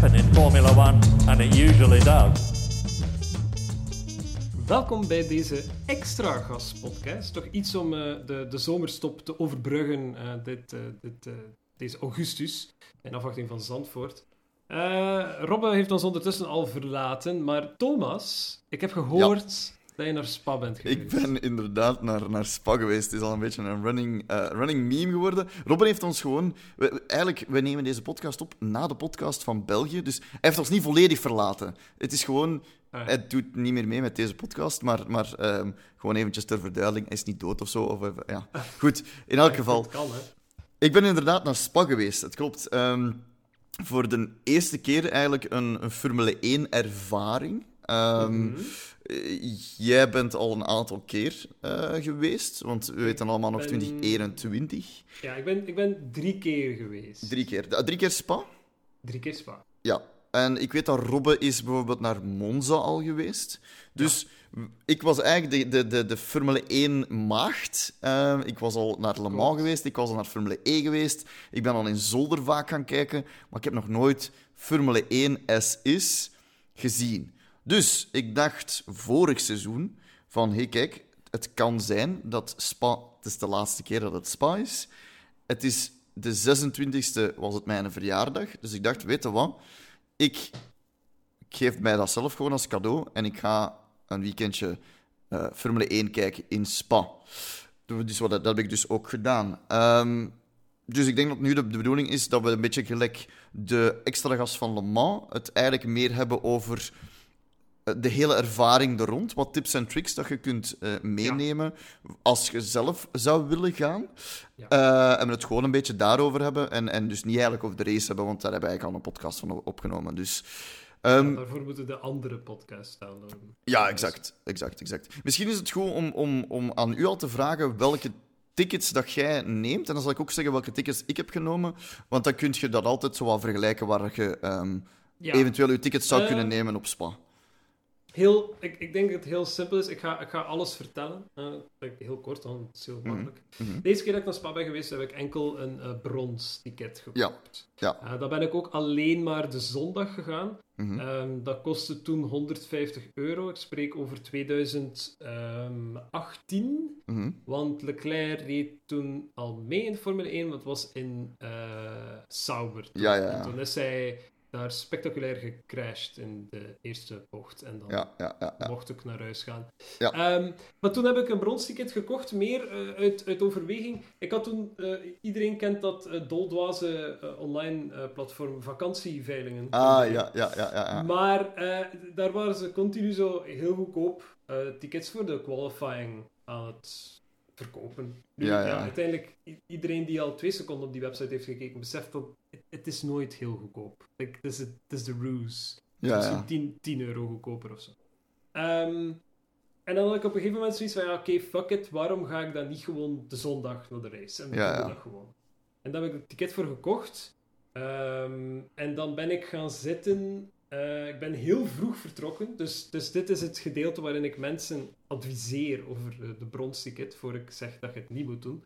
happen in Formula One, and it usually does. Welkom bij deze extra gaspodcast. Toch iets om uh, de, de zomerstop te overbruggen uh, dit, uh, dit, deze augustus, in afwachting van Zandvoort. Robbe heeft ons ondertussen al verlaten, maar Thomas, ik heb gehoord dat je naar Spa bent geweest. Ik ben inderdaad naar, naar Spa geweest. Het is al een beetje een running, running meme geworden. Robin heeft ons gewoon... We, eigenlijk, we nemen deze podcast op na de podcast van België, dus hij heeft ons niet volledig verlaten. Het is gewoon Ah, hij doet niet meer mee met deze podcast, maar, maar um, gewoon eventjes ter verduidelijking. Hij is niet dood of zo. Of, ja. Goed, in elk geval. Kan, hè? Ik ben inderdaad naar Spa geweest, het klopt. Um, voor de eerste keer eigenlijk een, een Formule 1-ervaring. Um, mm -hmm. Jij bent al een aantal keer uh, geweest, want we weten allemaal nog ben... 2021. Ja, ik ben, ik ben drie keer geweest. Drie keer. Drie keer Spa? Drie keer Spa. Ja, en ik weet dat Robbe is bijvoorbeeld naar Monza al geweest. Dus ik was eigenlijk de, de, de, de Formule 1 maagd. Uh, ik was al naar Le Mans geweest, ik was al naar Formule E geweest. Ik ben al in Zolder vaak gaan kijken, maar ik heb nog nooit Formule 1 S gezien. Dus ik dacht vorig seizoen van, hey kijk, het kan zijn dat Spa, het is de laatste keer dat het Spa is. Het is de 26e was het mijn verjaardag, dus ik dacht, weet je wat ik, geef mij dat zelf gewoon als cadeau en ik ga een weekendje uh, Formule 1 kijken in Spa. Dus wat, dat, heb ik dus ook gedaan. Um, dus ik denk dat nu de, de, bedoeling is dat we een beetje gelijk de extra gas van Le Mans het eigenlijk meer hebben over eh, de hele ervaring er rond. Wat tips en tricks dat je kunt uh, meenemen ja. als je zelf zou willen gaan. Ja. Uh, en we het gewoon een beetje daarover hebben. En, en dus niet eigenlijk over de race hebben, want daar hebben we eigenlijk al een podcast van opgenomen. Dus, um, ja, daarvoor moeten de andere podcasts downloaden. Ja, exact. exact, exact. Misschien is het goed om, om, om aan u al te vragen welke tickets dat jij neemt. En dan zal ik ook zeggen welke tickets ik heb genomen. Want dan kun je dat altijd zo wel vergelijken waar je um, eventueel je tickets zou kunnen nemen op Spa. Heel, ik, ik denk dat het heel simpel is. Ik ga, ik ga alles vertellen. Uh, heel kort, dan het is heel mhm. makkelijk. Mm -hmm. Deze keer dat ik naar Spa ben geweest, heb ik enkel een uh, brons ticket gekocht. Ja. ja. Uh, dan ben ik ook alleen maar de zondag gegaan. Mm -hmm. um, dat kostte toen 150 euro. Ik spreek over 2018. Mm -hmm. Want Leclerc reed toen al mee in Formule 1, want het was in Sauber. Ja, ja, ja. En toen is hij daar spectaculair gecrashed in de eerste bocht. En dan ja, ja, ja, mocht ik naar huis gaan. Um, maar toen heb ik een bronsticket gekocht, meer uh, uit, uit overweging. Ik had toen, uh, iedereen kent dat uh, doldwaze online platform vakantieveilingen. Ah, ja, ja, ja. ja, Maar daar waren ze continu zo heel goedkoop tickets voor de qualifying aan het verkopen. Nu, ja, ja. uiteindelijk, iedereen die al twee seconden op die website heeft gekeken, beseft dat het, is nooit heel goedkoop. Het is, het is de ruse. Ja, ja. 10, 10 euro goedkoper of zo. Um, en dan had ik op een gegeven moment zoiets van, ja, oké, okay, fuck it, waarom ga ik dan niet gewoon de zondag naar de race? En ja, ja. dat gewoon. En daar heb ik het ticket voor gekocht. Um, en dan ben ik gaan zitten uh, ik ben heel vroeg vertrokken, dus, dus dit is het gedeelte waarin ik mensen adviseer over de bronsticket, voor ik zeg dat je het niet moet doen.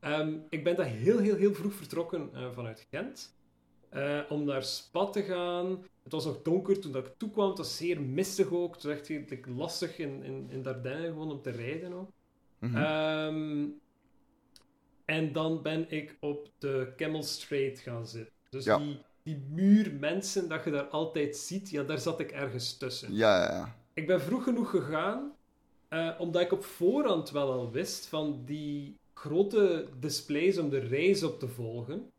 Um, ik ben daar heel, heel, heel vroeg vertrokken uh, vanuit Gent, uh, om naar Spa te gaan. Het was nog donker toen dat ik toekwam, het was zeer mistig ook, het was echt redelijk lastig in, in, in Dardenne gewoon om te rijden ook. Mm -hmm. um, en dan ben ik op de Camel Strait gaan zitten. Dus ja. die die muur mensen dat je daar altijd ziet, ja, daar zat ik ergens tussen. Ja, ja, ja. Ik ben vroeg genoeg gegaan, uh, omdat ik op voorhand wel al wist van die grote displays om de reis op te volgen,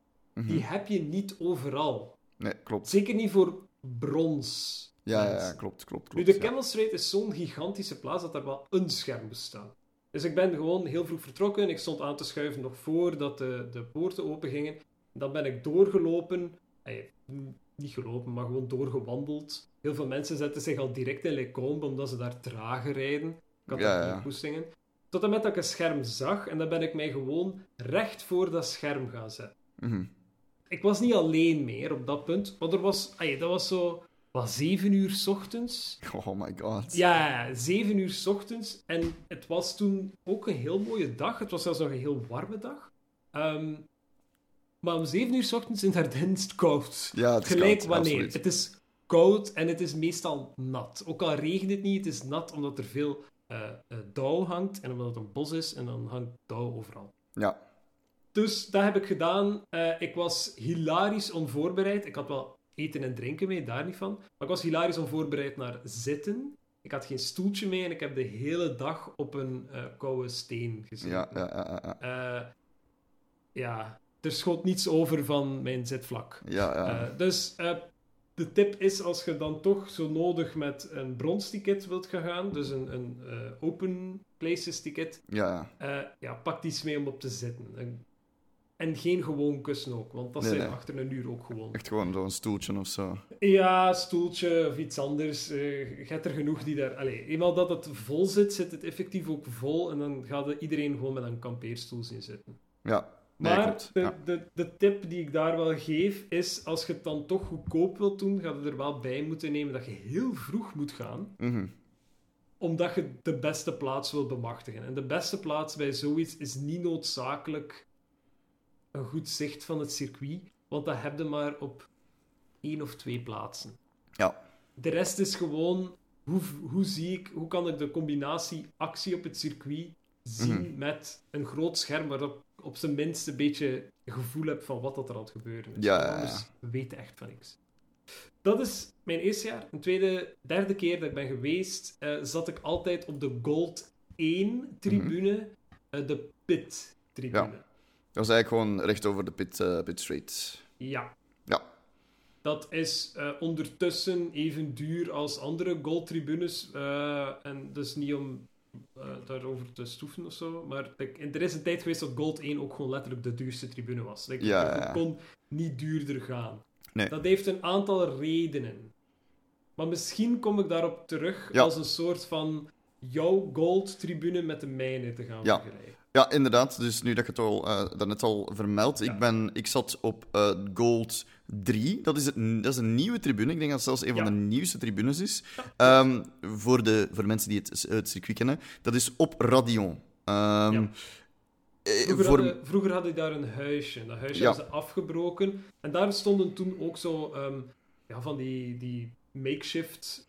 -hmm. die heb je niet overal. Nee, klopt. Zeker niet voor brons. Ja, ja, ja, klopt, klopt, klopt. Nu, de Camel Strait is zo'n gigantische plaats dat er wel een scherm bestaat. Dus ik ben gewoon heel vroeg vertrokken. Ik stond aan te schuiven nog voordat de, de poorten open gingen. Dan ben ik doorgelopen Hey, niet gelopen, maar gewoon doorgewandeld. Heel veel mensen zetten zich al direct in Lecombe, omdat ze daar trager rijden. Ik had ja, ja. poestingen. Tot en met dat ik een scherm zag, en dan ben ik mij gewoon recht voor dat scherm gaan zetten. -hmm. Ik was niet alleen meer op dat punt, want er was, ay, dat was zo, wat, zeven uur s ochtends. Oh my god. Ja, zeven uur s ochtends. En het was toen ook een heel mooie dag. Het was zelfs nog een heel warme dag. Um, Maar om 7 uur s ochtends in Ardennen is het koud. Ja, het is Gelijk koud, wanneer. absoluut. Het is koud en het is meestal nat. Ook al regent het niet, het is nat omdat er veel eh, dauw hangt en omdat het een bos is en dan hangt dauw overal. Ja. Dus dat heb ik gedaan. Eh, ik was hilarisch onvoorbereid. Ik had wel eten en drinken mee, daar niet van. Maar ik was hilarisch onvoorbereid naar zitten. Ik had geen stoeltje mee en ik heb de hele dag op een eh, koude steen gezeten. Ja, ja, ja, ja. Eh, ja, er schoot niets over van mijn zitvlak. ja, ja. Dus de tip is, als je dan toch zo nodig met een bronsticket wilt gaan gaan, dus een, een open places ticket, ja, ja. ja, pak iets mee om op te zitten. En, en geen gewoon kussen ook, want dat Nee, zijn nee. achter een uur ook gewoon. Echt gewoon zo'n stoeltje of zo. Ja, stoeltje of iets anders. je hebt er genoeg die daar... Allee, eenmaal dat het vol zit, zit het effectief ook vol en dan gaat er iedereen gewoon met een kampeerstoel zien zitten. Ja. Nee, Maar klopt. de, Ja. de, de tip die ik daar wel geef, is als je het dan toch goedkoop wilt doen, ga je er wel bij moeten nemen dat je heel vroeg moet gaan, Mhm. omdat je de beste plaats wilt bemachtigen. En de beste plaats bij zoiets is niet noodzakelijk een goed zicht van het circuit, want dat heb je maar op één of twee plaatsen. Ja. De rest is gewoon, hoe, hoe zie ik, hoe kan ik de combinatie actie op het circuit zien Mhm. met een groot scherm waarop ik op zijn minst een beetje gevoel heb van wat dat er aan het gebeuren is. Ja, ja, ja. Anders weet je echt van niks. Dat is mijn eerste jaar. Een tweede, derde keer dat ik ben geweest, eh, zat ik altijd op de Gold 1 tribune, eh, de Pit tribune. Dat was eigenlijk gewoon recht over de pit, eh, pit straight. Ja. Ja. Dat is eh, ondertussen even duur als andere goldtribunes. eh en dus niet om daarover te stoeven of zo. Maar like, er is een tijd geweest dat Gold 1 ook gewoon letterlijk de duurste tribune was. Like, Ja, het ja, kon niet duurder gaan. Nee. Dat heeft een aantal redenen. Maar misschien kom ik daarop terug Ja. als een soort van jouw Gold-tribune met de mijne te gaan Ja. vergelijken. Ja, inderdaad. Dus nu dat je het al, eh daarnet al vermeld, Ja. ik, ben, ik zat op eh, Gold 3. Dat is, het, dat is een nieuwe tribune. Ik denk dat het zelfs een Ja. van de nieuwste tribunes is. Ehm, voor, de, voor mensen die het, het circuit kennen. Dat is op Radion. Ehm, eh, Vroeger, voor- hadden, vroeger had ik daar een huisje. Dat huisje hebben ze afgebroken. En daar stonden toen ook zo ehm, ja, van die, die makeshift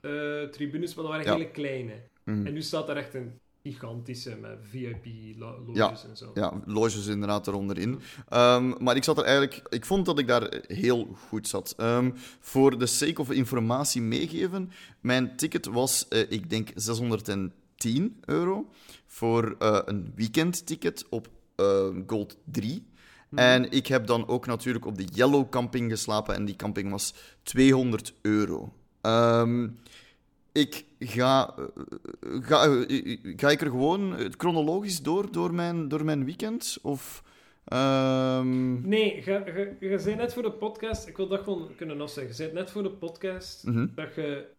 tribunes, maar dat waren hele kleine. Mhm. En nu staat daar echt een gigantische met VIP-loges Ja. en zo. Ja, loges inderdaad eronder in. Ehm, maar ik zat er eigenlijk... Ik vond dat ik daar heel goed zat. Ehm, voor de sake of informatie meegeven, mijn ticket was, eh, ik denk, 610 euro voor eh, een weekendticket op eh, Gold 3. En ik heb dan ook natuurlijk op de Yellow Camping geslapen en die camping was 200 euro. Ehm, ik ga, eh, ga, eh, ga ik er gewoon eh, chronologisch door, door mijn, door mijn weekend? Of... ehm, Nee, je, zei net voor de podcast, ik wil dat gewoon kunnen afzeggen. Je zei net voor de podcast mhm. dat je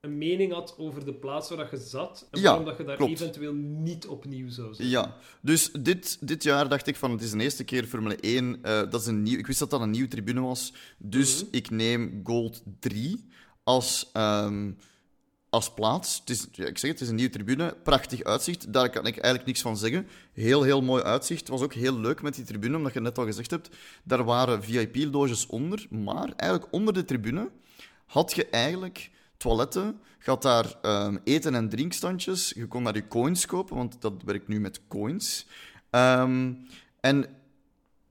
een mening had over de plaats waar dat je zat. En Ja, waarom dat je daar klopt. eventueel niet opnieuw zou zijn. Ja, dus dit, dit jaar dacht ik van het is de eerste keer Formule 1. eh, dat is een nieuw, ik wist dat dat een nieuwe tribune was. Dus Mhm. ik neem Gold 3 als, ehm, als plaats. Het is, ik zeg het, het is een nieuwe tribune. Prachtig uitzicht. Daar kan ik eigenlijk niks van zeggen. Heel, heel mooi uitzicht. Het was ook heel leuk met die tribune, omdat je net al gezegd hebt. Daar waren VIP-loges onder. Maar eigenlijk onder de tribune had je eigenlijk toiletten. Je had daar ehm, eten- en drinkstandjes. Je kon daar je coins kopen, want dat werkt nu met coins. Ehm, en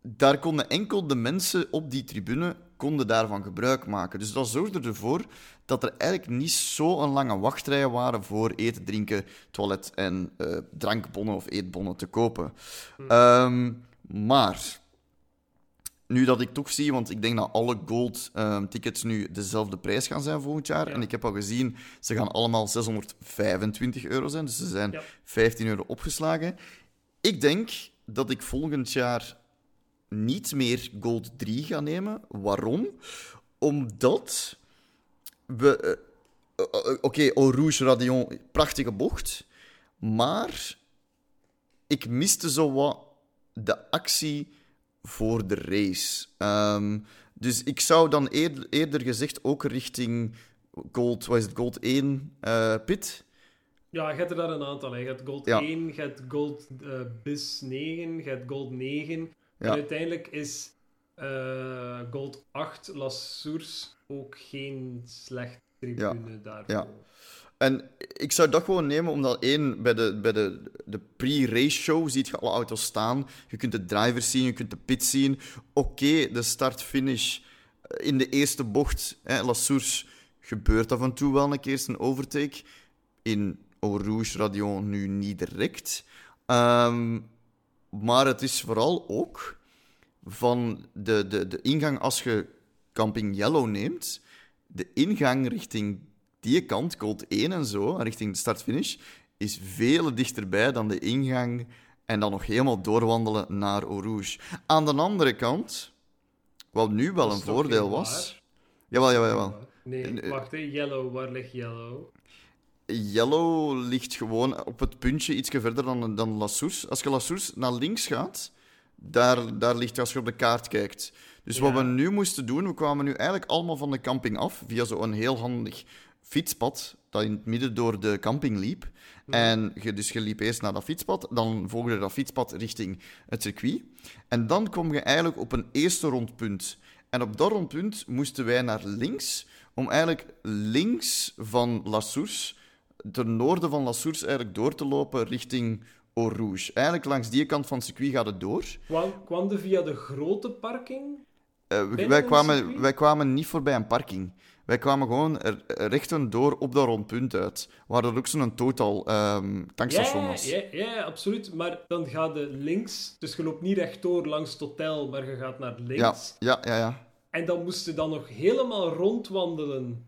daar konden enkel de mensen op die tribune konden daarvan gebruik maken. Dus dat zorgde ervoor dat er eigenlijk niet zo'n lange wachtrijen waren voor eten, drinken, toilet en eh, drankbonnen of eetbonnen te kopen. Ehm, maar nu dat ik toch zie, want ik denk dat alle gold ehm, tickets nu dezelfde prijs gaan zijn volgend jaar. Ja. En ik heb al gezien, ze gaan allemaal 625 euro zijn. Dus ze zijn Ja. 15 euro opgeslagen. Ik denk dat ik volgend jaar niet meer Gold 3 ga nemen. Waarom? Omdat we. eh, eh, eh, Oké, Eau Rouge Radion, prachtige bocht. Maar ik miste zo wat de actie voor de race. Ehm, dus ik zou dan eerder, eerder gezegd ook richting Gold, wat is het, Gold 1 eh, pit. Ja, je hebt er daar een aantal. hè. Je hebt Gold Ja. 1, je hebt Gold Bis 9, je hebt Gold 9. En uiteindelijk is eh, Gold 8 La Source ook geen slecht tribune daarvoor. ja. En ik zou dat gewoon nemen omdat één, bij de, bij de, de pre-race show ziet je alle auto's staan. Je kunt de drivers zien, je kunt de pit zien. Oké, de start-finish eh, in de eerste bocht, hè, La Source, gebeurt af en toe wel een keer een overtake. In Eau Rouge Radion nu niet direct. Ehm, maar het is vooral ook van de, de, de ingang als je Camping Yellow neemt. De ingang richting die kant, Gold 1 en zo, richting de start-finish, is veel dichterbij dan de ingang en dan nog helemaal doorwandelen naar Eau Rouge. Aan de andere kant, wat nu wel een voordeel was... waar? Jawel, jawel, jawel. Nee, wacht, hè. Yellow, waar ligt Yellow? Yellow ligt gewoon op het puntje iets verder dan, dan La Source. Als je La Source naar links gaat, daar, daar ligt als je op de kaart kijkt. Dus wat we nu moesten doen, we kwamen nu eigenlijk allemaal van de camping af via zo'n heel handig fietspad dat in het midden door de camping liep. En je, dus je liep eerst naar dat fietspad, dan volgde dat fietspad richting het circuit. En dan kom je eigenlijk op een eerste rondpunt. En op dat rondpunt moesten wij naar links, om eigenlijk links van La Source, ten noorden van La Source, eigenlijk door te lopen richting Eau Rouge. Eigenlijk langs die kant van het circuit gaat het door. Kwam, kwam er via de grote parking? Eh, wij, kwamen, wij kwamen niet voorbij een parking. Wij kwamen gewoon rechten door op dat rondpunt uit, waar er ook zo'n total ehm, tankstation ja, was. ja, ja, absoluut. Maar dan ga je links, dus je loopt niet rechtdoor langs het hotel, maar je gaat naar ja, links. ja, ja, ja. En dan moest je dan nog helemaal rondwandelen.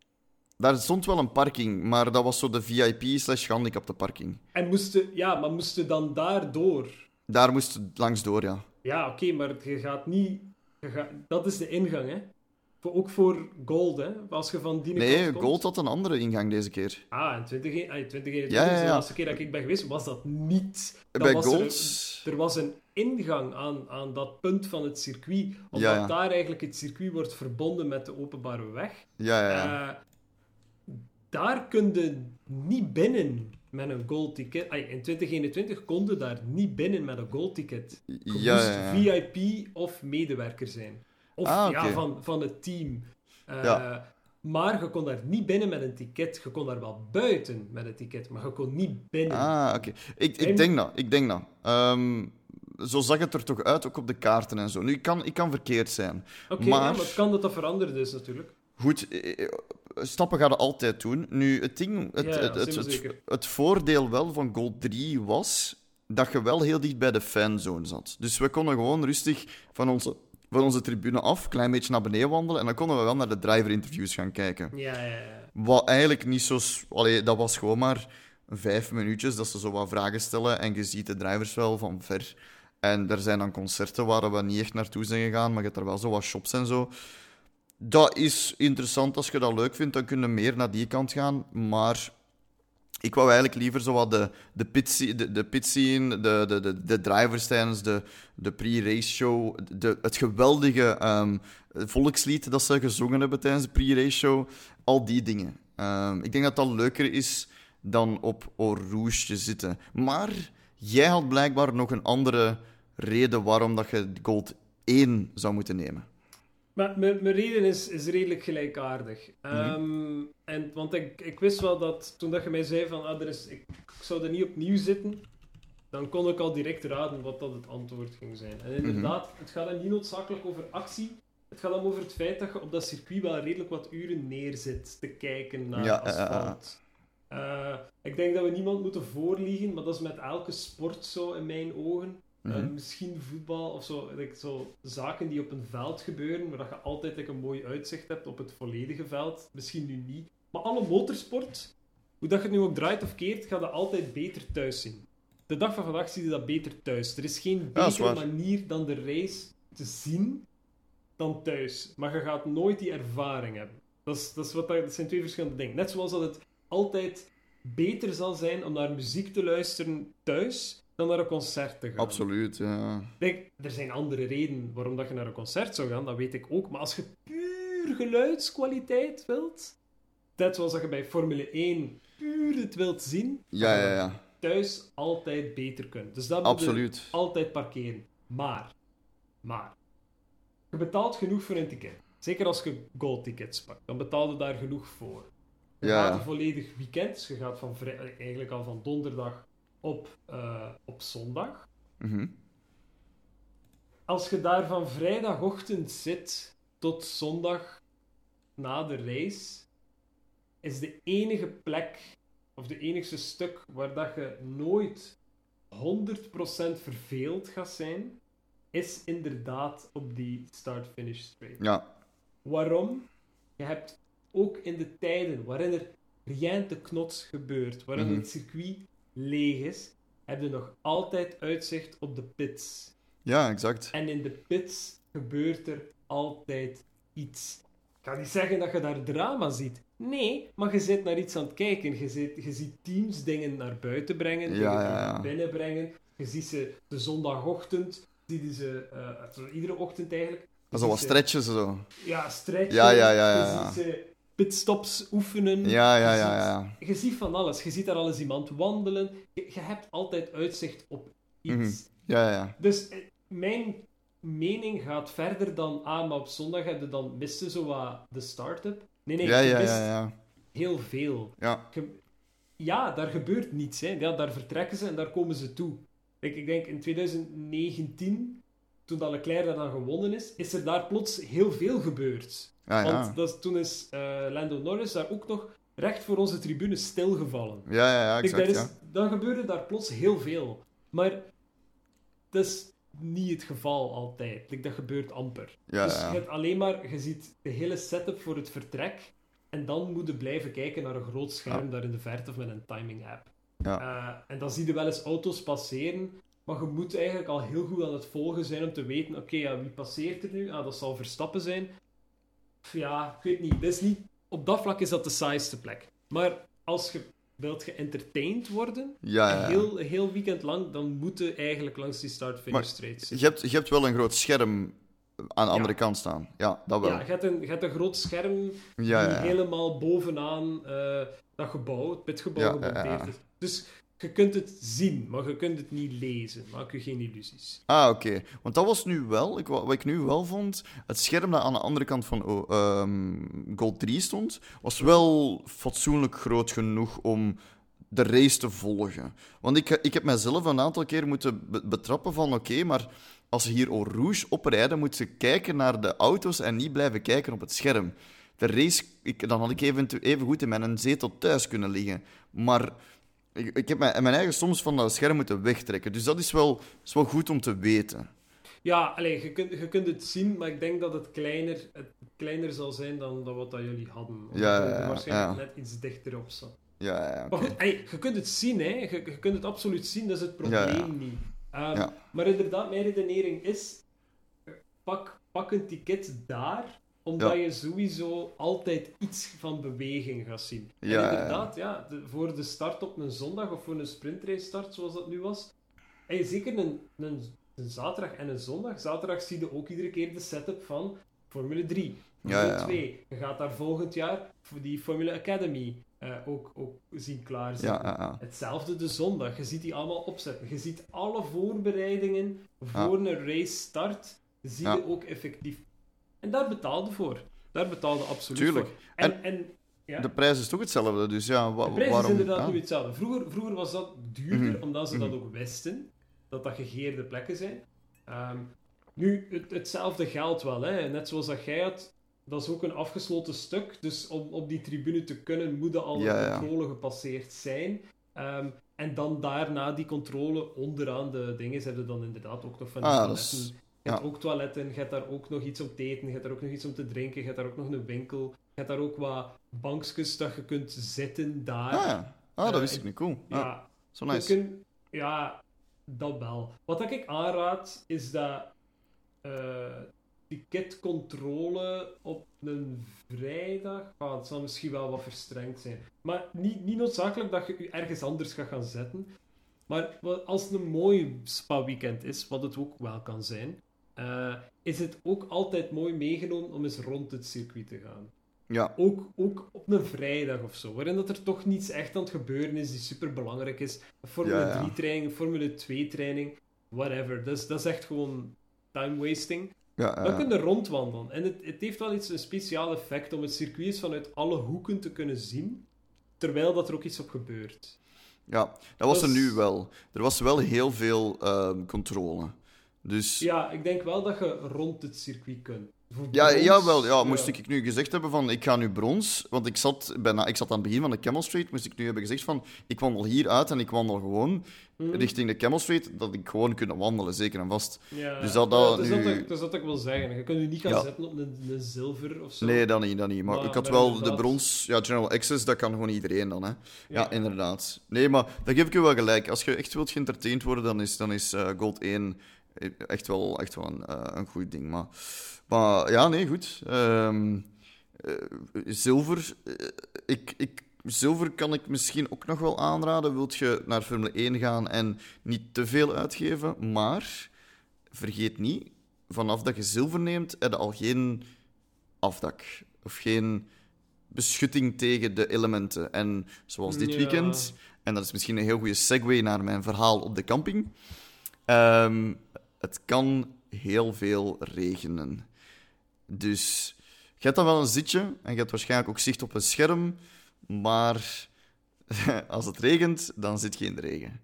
Daar stond wel een parking, maar dat was zo de VIP slash gehandicapte parking. En moesten, ja, maar moesten dan. Daar moest het langs door, ja. Ja, oké, maar je gaat niet. Je gaat, dat is de ingang, hè? Voor, ook voor Gold, hè? Als je van die Nee, komt. Gold had een andere ingang deze keer. Ah, in 20, ah, in 2021, Ja, ja, ja. de laatste keer dat ik ben geweest, was dat niet. Bij was Gold... Er, er was een ingang aan, aan dat punt van het circuit, omdat daar eigenlijk het circuit wordt verbonden met de openbare weg. Ja, ja, ja. Eh, daar kun je niet binnen met een gold ticket. Ay, in 2021 kon je daar niet binnen met een gold ticket. Je Ja, moest ja, ja. VIP of medewerker zijn. Of Ah, ja, van, van het team. Eh. Maar je kon daar niet binnen met een ticket. Je kon daar wel buiten met een ticket, maar je kon niet binnen. Ah, oké. Ik, ik denk dat, ik denk dat. Ehm, zo zag het er toch uit, ook op de kaarten en zo. Nu, ik kan, ik kan verkeerd zijn. Oké, maar- ja, maar het kan dat dat veranderen dus natuurlijk. Goed, eh, eh, stappen gaan we altijd doen. Nu, het ding, het, Ja, ja, het, het, het, voordeel wel van Gold 3 was dat je wel heel dicht bij de fanzone zat. Dus we konden gewoon rustig van onze, van onze tribune af, een klein beetje naar beneden wandelen, en dan konden we wel naar de driver-interviews gaan kijken. Ja, ja, ja. Wat eigenlijk niet zo... Allee, dat was gewoon maar vijf minuutjes dat ze zo wat vragen stellen en je ziet de drivers wel van ver. En er zijn dan concerten waar we niet echt naartoe zijn gegaan, maar je hebt er wel zo wat shops en zo. Dat is interessant. Als je dat leuk vindt, dan kun je meer naar die kant gaan. Maar ik wou eigenlijk liever zo wat de, de, pit, de, de de, de, de, de drivers tijdens de, de pre-race show, de, het geweldige ehm, volkslied dat ze gezongen hebben tijdens de pre-race show, al die dingen. Ehm, ik denk dat dat leuker is dan op Rouge te zitten. Maar jij had blijkbaar nog een andere reden waarom dat je Gold 1 zou moeten nemen. Maar mijn reden is, is redelijk gelijkaardig. Mhm. Ehm, en, want ik, ik wist wel dat toen dat je mij zei van ah, er is, ik, ik zou er niet opnieuw zitten, dan kon ik al direct raden wat dat het antwoord ging zijn. En inderdaad, het gaat dan niet noodzakelijk over actie. Het gaat dan over het feit dat je op dat circuit wel redelijk wat uren neerzit te kijken naar Ja, ja. asfalt. Eh, ik denk dat we niemand moeten voorliegen, maar dat is met elke sport zo in mijn ogen. Eh, Mhm. misschien voetbal of zo, like, zo zaken die op een veld gebeuren, waar dat je altijd like, een mooi uitzicht hebt op het volledige veld. Misschien nu niet. Maar alle motorsport, hoe dat je het nu ook draait of keert, ga je altijd beter thuis zien. De dag van vandaag zie je dat beter thuis. Er is geen dat betere manier dan de race te zien dan thuis. Maar je gaat nooit die ervaring hebben. Dat, is, dat, is wat, dat zijn twee verschillende dingen. Net zoals dat het altijd beter zal zijn om naar muziek te luisteren thuis dan naar een concert te gaan. Absoluut, ja. Kijk, er zijn andere redenen waarom dat je naar een concert zou gaan, dat weet ik ook. Maar als je puur geluidskwaliteit wilt, net zoals dat je bij Formule 1 puur het wilt zien, Ja, ja, ja. thuis altijd beter kunt. Dus dat moet je Absoluut. altijd parkeren. Maar, maar, je betaalt genoeg voor een ticket. Zeker als je gold tickets pakt, dan betaal je daar genoeg voor. Je Ja, gaat een volledig weekend, dus je gaat van vrij- eigenlijk al van donderdag op, eh, op zondag. Mhm. Als je daar van vrijdagochtend zit tot zondag na de race, is de enige plek, of de enigste stuk waar dat je nooit 100% verveeld gaat zijn, is inderdaad op die start-finish straight. Ja. Waarom? Je hebt ook in de tijden waarin er riënte knots gebeurt, waarin Mhm. het circuit leeg is, heb je nog altijd uitzicht op de pits. Ja, exact. En in de pits gebeurt er altijd iets. Ik ga niet zeggen dat je daar drama ziet. Nee, maar je zit naar iets aan het kijken. Je, zit, je ziet teams dingen naar buiten brengen, dingen Ja, ja, naar ja. binnen brengen. Je ziet ze de zondagochtend, je ze eh, iedere ochtend eigenlijk. Je Zo wat ziet ze- stretches zo. Ja, stretchen. Ja, ja, ja, ja, ja. Je ziet pitstops oefenen. Ja, ja, Je ja, ziet- ja. Je ziet van alles. Je ziet daar al eens iemand wandelen. Je, je hebt altijd uitzicht op iets. Mhm. Ja, ja. Dus eh, mijn mening gaat verder dan, ah, maar op zondag heb je dan miste zo wat de start-up. Nee, nee, Ja, je ja, mist ja, ja. heel veel. Ja, Je- ja, daar gebeurt niets. Hè. Ja, daar vertrekken ze en daar komen ze toe. Ik, ik denk in 2019, toen dat Leclerc daar dan gewonnen is, is er daar plots heel veel gebeurd. Ja, Want dat toen is eh, Lando Norris daar ook nog recht voor onze tribune stilgevallen. Ja, ja, ja, Kijk, daar exact, is, ja. Dan gebeurde daar plots heel veel. Maar dat is niet het geval altijd. Dat gebeurt amper. Ja, dus je hebt alleen maar, je ziet de hele setup voor het vertrek. En dan moet je blijven kijken naar een groot scherm daar in de verte of met een timing app. Ja. Eh, en dan zie je wel eens auto's passeren. Maar je moet eigenlijk al heel goed aan het volgen zijn om te weten: oké, ja, wie passeert er nu? Ah, dat zal Verstappen zijn. Ja, ik weet niet. Dat is niet. Op dat vlak is dat de saaiste plek. Maar als je wilt geëntertained worden, Ja, ja, een ja. heel, een heel weekend lang, dan moet je eigenlijk langs die start-finish straight Je zitten. hebt, je hebt wel een groot scherm aan de andere kant staan. Ja, dat wel. Ja, je hebt, een, je hebt een groot scherm die helemaal bovenaan eh, dat gebouw, het pitgebouw, gemonteerd is. Dus je kunt het zien, maar je kunt het niet lezen. Maak je geen illusies. Ah, oké. Want dat was nu wel, ik, wa- wat ik nu wel vond, het scherm dat aan de andere kant van oh, ehm, Gold 3 stond, was wel fatsoenlijk groot genoeg om de race te volgen. Want ik, ik heb mijzelf een aantal keer moeten be- betrappen van, oké, maar als ze hier Eau Rouge oprijden, moet ze kijken naar de auto's en niet blijven kijken op het scherm. De race, ik, dan had ik even, even goed in mijn zetel thuis kunnen liggen. Maar ik, ik heb mijn, mijn eigen soms van dat scherm moeten wegtrekken. Dus dat is wel, is wel goed om te weten. Ja, alleen je, kunt, je kunt het zien, maar ik denk dat het kleiner, het kleiner zal zijn dan, dan wat dat jullie hadden. Ja, ja, ja, waarschijnlijk net iets dichter op zat. Ja, ja. Maar goed, je kunt het zien, hè. Je, je kunt het absoluut zien, dat is het probleem niet. Ja. Maar inderdaad, mijn redenering is, pak, pak een ticket daar, omdat Ja. je sowieso altijd iets van beweging gaat zien. Ja, en inderdaad, ja, de- voor de start op een zondag of voor een sprintrace start, zoals dat nu was, en zeker een, een, een zaterdag en een zondag. Zaterdag zie je ook iedere keer de setup van Formule 3, Formule Ja, ja. 2. Je gaat daar volgend jaar voor die Formule Academy eh, ook, ook zien klaarzitten. Ja, ja, ja. Hetzelfde de zondag. Je ziet die allemaal opzetten. Je ziet alle voorbereidingen voor een race start. Zie je ook effectief. En daar betaalde voor. Daar betaalde absoluut Tuurlijk. voor. En, en, ja, De prijs is toch hetzelfde, dus ja, wa- de prijs waarom... is inderdaad ja. nu hetzelfde. Vroeger, vroeger was dat duurder, Mhm. omdat ze dat ook wisten. Dat dat gegeerde plekken zijn. Ehm, nu, het, hetzelfde geldt wel. Hè. Net zoals dat jij had, dat is ook een afgesloten stuk. Dus om op die tribune te kunnen, moet er al Ja, ja. controle gepasseerd zijn. Ehm, en dan daarna die controle onderaan de dingen, ze hebben dan inderdaad ook nog van die Ah. Je hebt ook toiletten, je hebt daar ook nog iets om te eten, je hebt daar ook nog iets om te drinken, je hebt daar ook nog een winkel, je hebt daar ook wat bankjes dat je kunt zitten daar. Ah, ja. ah, dat wist ik niet. Cool. Ah, ja, zo nice. kunt- ja, dat wel. Wat ik aanraad, is dat eh ticketcontrole op een vrijdag, ah, het zal misschien wel wat verstrengd zijn, maar niet, niet noodzakelijk dat je je ergens anders gaat gaan zetten. Maar als het een mooi spa-weekend is, wat het ook wel kan zijn, eh, is het ook altijd mooi meegenomen om eens rond het circuit te gaan. Ja, Ook, ook op een vrijdag of zo, waarin dat er toch niets echt aan het gebeuren is die super belangrijk is. Formule Ja, ja. 3 training, een Formule 2 training, whatever. Dat is, dat is echt gewoon time wasting. Ja, Dan kun je rondwandelen. En het, het heeft wel iets, een speciaal effect om het circuit eens vanuit alle hoeken te kunnen zien, terwijl dat er ook iets op gebeurt. ja, dat was er is- nu wel. Er was wel heel veel ehm, controle. Dus Ja, ik denk wel dat je rond het circuit kunt. Ja, brons, jawel, ja, moest ik nu gezegd hebben van ik ga nu brons, want ik zat, bijna, ik zat aan het begin van de Camel Street, moest ik nu hebben gezegd van ik wandel hier uit en ik wandel gewoon Mhm. richting de Camel Street, dat ik gewoon kunnen wandelen, zeker en vast. Ja, Dus dat- ja, dat is nu- dat, ik- dat is dat ik wil zeggen. Je kunt je niet gaan Ja. zetten op een, een zilver of zo. Nee, dat niet, dat niet. Maar, Maar- ik had wel de brons, ja, General Access, dat kan gewoon iedereen dan, hè. Ja, Ja. inderdaad. Nee, maar daar geef ik je wel gelijk. Als je echt wilt geëntertained worden, dan is, dan is eh, Gold 1 echt wel, echt wel een, eh, een goed ding. Maar, maar ja, nee, goed. Ehm, eh, zilver, eh, ik, ik, zilver kan ik misschien ook nog wel aanraden. Wilt je naar Formule 1 gaan en niet te veel uitgeven, maar vergeet niet, vanaf dat je zilver neemt, heb je al geen afdak. Of geen beschutting tegen de elementen. En zoals dit Ja. weekend, en dat is misschien een heel goede segue naar mijn verhaal op de camping. ehm, het kan heel veel regenen. Dus je hebt dan wel een zitje en je hebt waarschijnlijk ook zicht op een scherm, maar als het regent, dan zit de regen.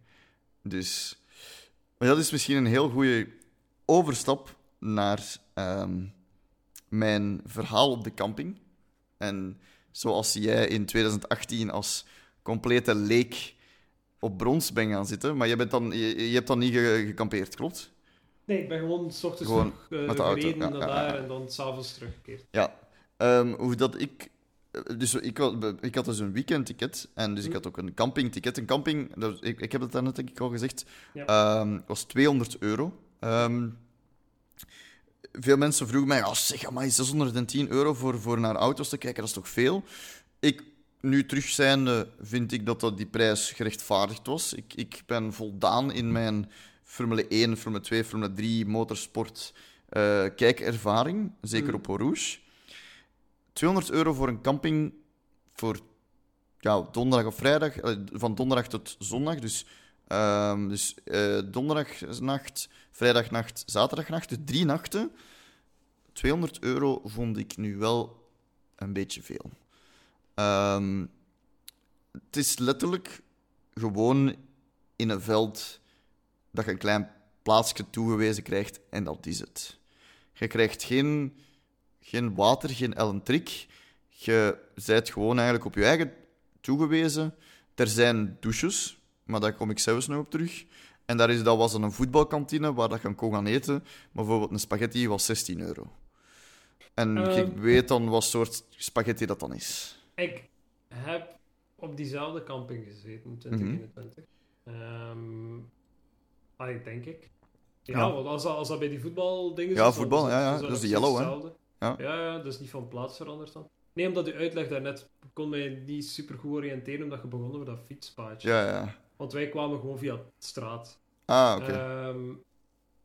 Dus dat is misschien een heel goede overstap naar ehm, mijn verhaal op de camping. En zoals jij in 2018 als complete leek op brons bent gaan zitten, maar je, bent dan, je, hebt dan niet ge- gekampeerd, klopt? Nee, ik ben gewoon s ochtends Gewoon eh, met de auto, gereden naar daar en dan s'avonds teruggekeerd. Ja. Ehm, hoe dat ik... Dus ik, had- ik had dus een weekendticket en dus ik Hm. had ook een campingticket. Een camping, ik, ik heb het daarnet denk ik al gezegd, Ja. ehm, was 200 euro. Ehm, veel mensen vroegen mij, oh, zeg maar 610 euro voor, voor naar auto's te kijken, dat is toch veel? Ik, nu terug zijnde, vind ik dat, dat die prijs gerechtvaardigd was. Ik, ik ben voldaan in mijn Formule 1, Formule 2, Formule 3 motorsport eh, kijkervaring, zeker Mhm. op Eau Rouge. 200 euro voor een camping voor ja, donderdag of vrijdag, eh, van donderdag tot zondag. Dus, ehm, dus eh, donderdagnacht, vrijdagnacht, zaterdagnacht, dus drie nachten. 200 euro vond ik nu wel een beetje veel. Ehm, het is letterlijk gewoon in een veld dat je een klein plaatsje toegewezen krijgt en dat is het. Je krijgt geen, geen water, geen elektrik. Je bent gewoon eigenlijk op je eigen toegewezen. Er zijn douches, maar daar kom ik zelfs nog op terug. En daar is, dat was dan een voetbalkantine waar dat je kon gaan eten. Maar bijvoorbeeld een spaghetti was 16 euro. En Ehm. ik weet dan wat soort spaghetti dat dan is. Ik heb op diezelfde camping gezeten in 2021. Ehm denk ik. Ja, Ja. want als dat, als dat bij die voetbaldingen Ja, is, voetbal, is ja, ja, dan dat is de yellow, hè. hetzelfde. Ja. Ja, ja, dat is niet van plaats veranderd dan. Nee, omdat de uitleg daarnet kon mij niet super goed oriënteren omdat je begon over dat fietspaadje. Ja, ja. Want wij kwamen gewoon via straat. Ah, oké. Ehm,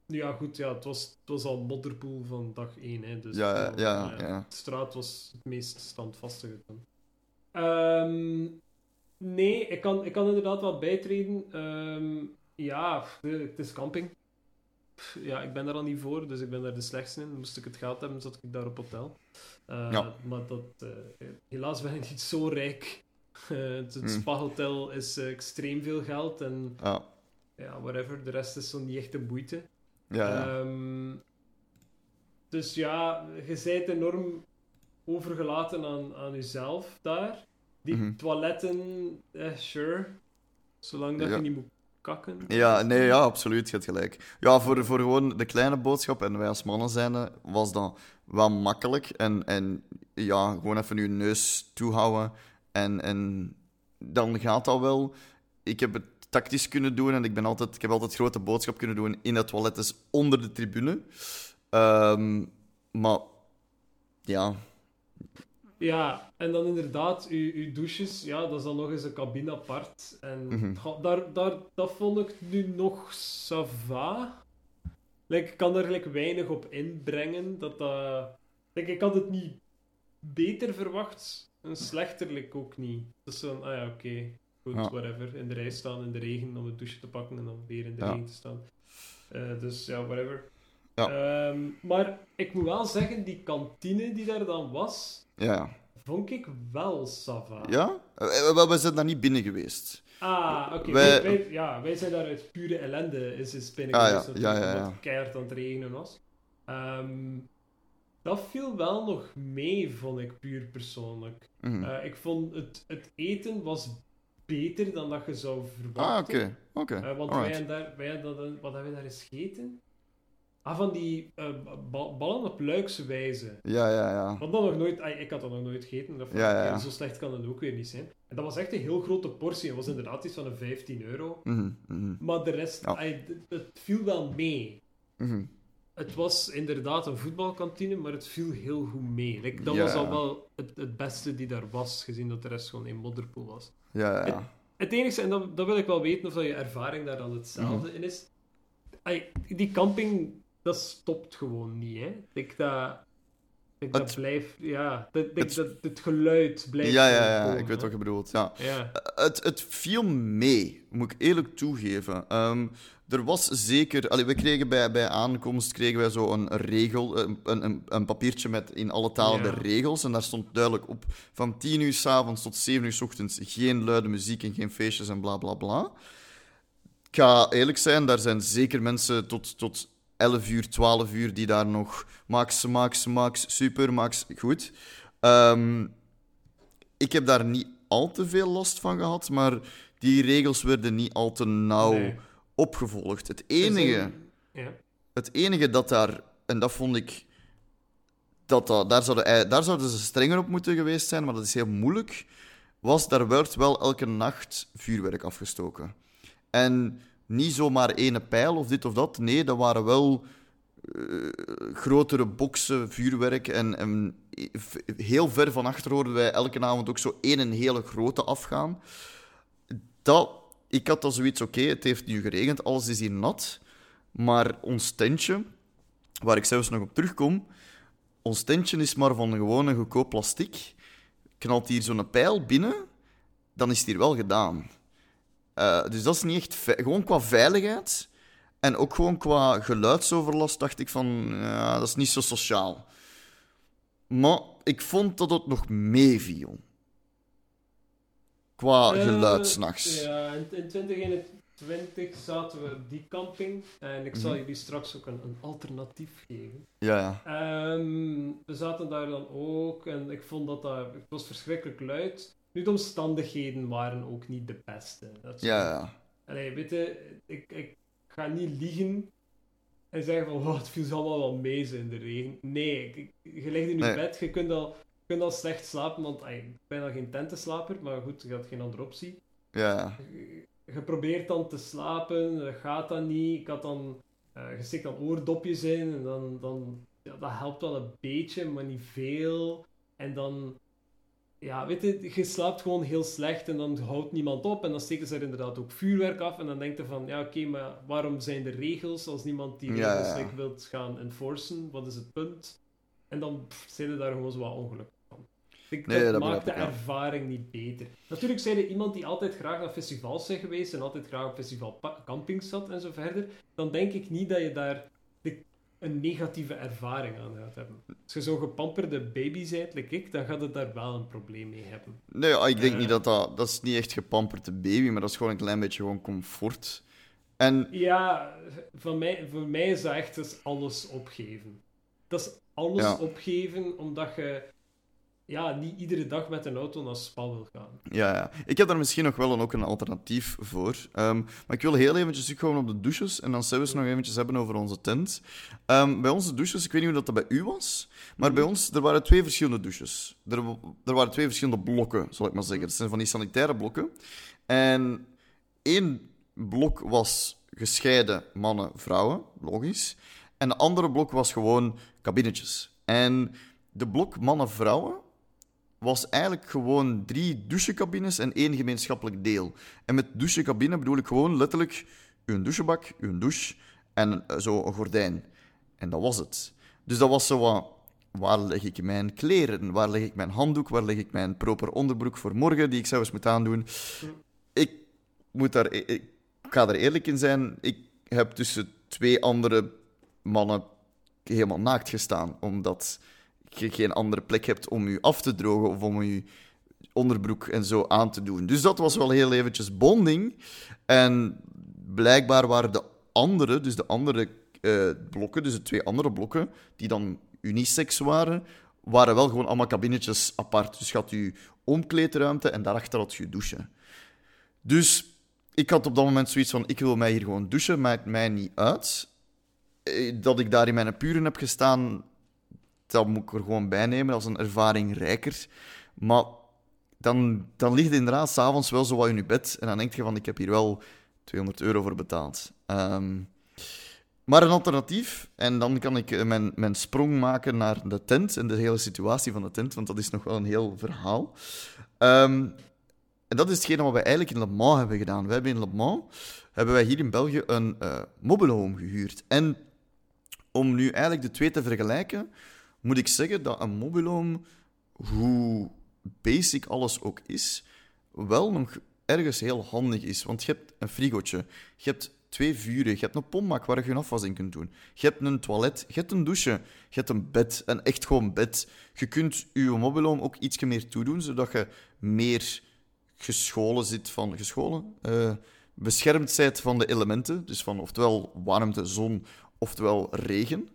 nu ja, goed, ja, het, was, het was al modderpoel van dag 1. Hè, dus Ja, het- ja, eh, ja. De straat was het meest standvastige dan. Ehm, nee, ik kan, ik kan inderdaad wat bijtreden. Ehm, ja, het is camping. Ja, ik ben daar al niet voor, dus ik ben daar de slechtste in. Moest ik het geld hebben, zat ik daar op hotel. Eh, Ja. Maar dat, eh, helaas ben ik niet zo rijk. Eh, het Hmm. spa-hotel is eh, extreem veel geld en Ja, ja, whatever. De rest is zo niet echt de moeite. ja, ja. Ehm, dus ja, je bent enorm overgelaten aan, aan jezelf daar. Die Mhm. toiletten, eh, sure. Zolang dat je niet moet kakken. Ja, nee, ja, absoluut, je hebt gelijk. Ja, voor, voor gewoon de kleine boodschap, en wij als mannen zijn, was dat wel makkelijk. En, en ja, gewoon even je neus toehouden en, en dan gaat dat wel. Ik heb het tactisch kunnen doen en ik, ben altijd, ik heb altijd grote boodschap kunnen doen in het toilet, dus onder de tribune. Ehm, maar ja, Ja, en dan inderdaad, uw, uw douches, ja, dat is dan nog eens een cabine apart. En Mhm. ga- daar, daar, dat vond ik nu nog sava. Like, ik kan er gelijk weinig op inbrengen. Dat, dat... Like, ik had het niet beter verwacht, en slechter like, ook niet. Dus dan, ah ja, oké, goed, Ja. whatever. In de rij staan, in de regen, om het douche te pakken en dan weer in de Ja. regen te staan. Eh, dus ja, whatever. Ja. Ehm, maar ik moet wel zeggen, die kantine die daar dan was, Ja. vond ik wel sava. Ja? Eh, Wel, we zijn daar niet binnen geweest. Ah, oké. Wij- Wij, wij- ja, wij zijn daar uit pure ellende is is binnen Ah, geweest ja. Ja, ja, ja. het keihard aan het regenen was. Ehm, dat viel wel nog mee, vond ik puur persoonlijk. Mhm. Eh, ik vond het, het eten was beter dan dat je zou ah, verwachten. oké. Oké. Eh, want wij hebben daar, wij hebben dat, wat hebben we daar eens gegeten? Ah, van die eh, ba- ballen op luikse wijze. Ja, ja, ja. Wat dan nog nooit, ah, ik had dat nog nooit gegeten. Dat Ja, ja, Zo slecht kan het ook weer niet zijn. En dat was echt een heel grote portie. Het was inderdaad iets van een 15 euro. Mhm, mhm, Maar de rest, ah, het, het viel wel mee. mhm. Het was inderdaad een voetbalkantine, maar het viel heel goed mee. Like, dat was al wel het, het beste die daar was, gezien dat de rest gewoon een modderpoel was. Ja, ja, ja. Het enige, en dat, dat wil ik wel weten of dat je ervaring daar dan hetzelfde in is. Die camping, dat stopt gewoon niet, hè. Ik dat... Ik dat Het- blijft... Ja, dat, het- dat, het geluid blijft Ja, ja, ja, komen, ik weet wat je bedoelt. Ja. Ja. Het, het viel mee, moet ik eerlijk toegeven. Ehm, er was zeker... Allee, we kregen bij, bij aankomst kregen wij zo een regel, een, een, een papiertje met in alle talen Ja. de regels. En daar stond duidelijk op van 10 uur s'avonds tot 7 uur s ochtends geen luide muziek en geen feestjes en bla bla bla. Ik ga eerlijk zijn, daar zijn zeker mensen tot, tot 11 uur, 12 uur die daar nog max, max, max, super, max, goed. Ehm, ik heb daar niet al te veel last van gehad, maar die regels werden niet al te nauw Nee. opgevolgd. Het enige, Ja. het enige dat daar, en dat vond ik, dat, dat, daar, zouden, daar zouden ze strenger op moeten geweest zijn, maar dat is heel moeilijk, was daar werd wel elke nacht vuurwerk afgestoken. En niet zomaar ene pijl of dit of dat, nee, dat waren wel eh, grotere boksen vuurwerk. En, en heel ver van achter hoorden wij elke avond ook zo één een hele grote afgaan. Dat, ik had dan zoiets, oké, het heeft nu geregend, alles is hier nat. Maar ons tentje, waar ik zelfs nog op terugkom, ons tentje is maar van gewoon een goedkoop plastic. Knalt hier zo'n pijl binnen, dan is het hier wel gedaan. Eh, dus dat is niet echt... Gewoon qua veiligheid en ook gewoon qua geluidsoverlast dacht ik van... Ja, dat is niet zo sociaal. Maar ik vond dat het nog meeviel. Qua Eh, geluid s'nachts. Ja, in, in 2021 zaten we op die camping. En ik zal Mhm. jullie straks ook een, een alternatief geven. Ja, ja. Ehm, we zaten daar dan ook en ik vond dat dat... Het was verschrikkelijk luid. Nu, de omstandigheden waren ook niet de beste. Dat Ja, ja. Allee, weet je, ik, ik ga niet liegen en zeggen van, oh, het viel allemaal wel mee zo in de regen. Nee, ik, je ligt in je Nee. bed, je kunt al, je kunt al slecht slapen, want ay, ik ben al geen tentenslaper, maar goed, je had geen andere optie. Ja. Je, je probeert dan te slapen, dat gaat dan niet. Ik had dan, eh je steekt dan oordopjes in en dan, dan ja, dat helpt wel een beetje, maar niet veel. En dan, ja, weet je, je slaapt gewoon heel slecht en dan houdt niemand op. En dan steken ze er inderdaad ook vuurwerk af. En dan denk je van, ja, oké, maar waarom zijn er regels als niemand die regels ja. like, wilt gaan enforcen? Wat is het punt? En dan pff, zijn er daar gewoon zo wat ongeluk van. Ik, Nee, dat dat maakt de begrijp ik, ja. ervaring niet beter. Natuurlijk zijn er iemand die altijd graag naar festivals zijn geweest en altijd graag op festivalcampings zat en zo verder. Dan denk ik niet dat je daar een negatieve ervaring aan gaat hebben. Als je zo'n gepamperde baby bent, like ik, dan gaat het daar wel een probleem mee hebben. Nee, ja, ik denk Eh. niet dat dat... Dat is niet echt gepamperde baby, maar dat is gewoon een klein beetje gewoon comfort. En Ja, van mij, voor mij is dat echt dus alles opgeven. Dat is alles Ja. opgeven omdat je ja, niet iedere dag met een auto naar Spa wil gaan. Ja, ja. Ik heb daar misschien nog wel een, ook een alternatief voor. Ehm, maar ik wil heel eventjes terugkomen op de douches en dan zelfs nog eventjes hebben over onze tent. Ehm, bij onze douches, ik weet niet hoe dat, dat bij u was, maar bij ons, er waren twee verschillende douches. Er, er waren twee verschillende blokken, zal ik maar zeggen. Het zijn van die sanitaire blokken. En één blok was gescheiden mannen, vrouwen, logisch. En de andere blok was gewoon kabinetjes. En de blok mannen-vrouwen was eigenlijk gewoon drie douchecabines en één gemeenschappelijk deel. En met douchecabine bedoel ik gewoon letterlijk uw douchebak, uw douche en eh, zo een gordijn. En dat was het. Dus dat was zo wat... Waar leg ik mijn kleren? Waar leg ik mijn handdoek? Waar leg ik mijn proper onderbroek voor morgen, die ik zelfs moet aandoen? Ik moet daar... Ik, ik ga er eerlijk in zijn. Ik heb tussen twee andere mannen helemaal naakt gestaan, omdat je geen andere plek hebt om je af te drogen of om je onderbroek en zo aan te doen. Dus dat was wel heel eventjes bonding. En blijkbaar waren de andere, dus de andere eh, blokken, dus de twee andere blokken, die dan unisex waren, waren wel gewoon allemaal kabinetjes apart. Dus je had je omkleedruimte en daarachter had je je douche. Dus ik had op dat moment zoiets van, ik wil mij hier gewoon douchen, maakt mij niet uit. Eh, Dat ik daar in mijn puren heb gestaan, dat moet ik er gewoon bij nemen als een ervaring rijker. Maar dan, dan ligt het inderdaad s'avonds wel zo wat in je bed en dan denk je van, ik heb hier wel 200 euro voor betaald. Ehm, maar een alternatief, en dan kan ik eh, mijn, mijn sprong maken naar de tent en de hele situatie van de tent, want dat is nog wel een heel verhaal. Ehm, en dat is hetgene wat wij eigenlijk in Le Mans hebben gedaan. We hebben in Le Mans, hebben wij hier in België een eh mobile home gehuurd. En om nu eigenlijk de twee te vergelijken, moet ik zeggen dat een mobile home, hoe basic alles ook is, wel nog ergens heel handig is. Want je hebt een frigootje, je hebt twee vuren, je hebt een pommak waar je een afwas in kunt doen. Je hebt een toilet, je hebt een douche, je hebt een bed, een echt gewoon bed. Je kunt je mobile home ook iets meer toedoen, zodat je meer gescholen zit van... Gescholen? Eh, beschermd zijt van de elementen. Dus van oftewel warmte, zon, oftewel regen.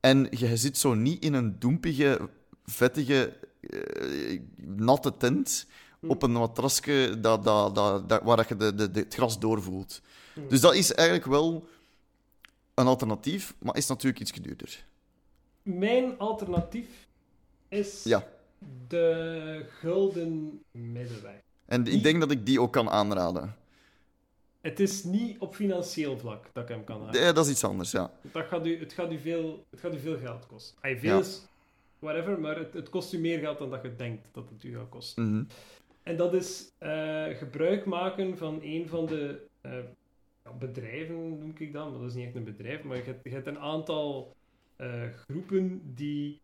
En je zit zo niet in een doempige, vettige, eh, natte tent op een matrasje dat, dat, dat, dat, waar je de, de, de, het gras doorvoelt. Dus dat is eigenlijk wel een alternatief, maar is natuurlijk iets duurder. Mijn alternatief is Ja. de gulden middenweg. En ik denk dat ik die ook kan aanraden. Het is niet op financieel vlak dat ik hem kan aanraden. Ja, dat is iets anders, ja. Dat gaat u, het, gaat u veel, het gaat u veel geld kosten. Ay, veel Ja. is whatever, maar het, het kost u meer geld dan dat je denkt dat het u gaat kosten. Mhm. En dat is eh, gebruik maken van een van de eh, bedrijven, noem ik dan. Maar dat is niet echt een bedrijf, maar je hebt, je hebt een aantal eh, groepen die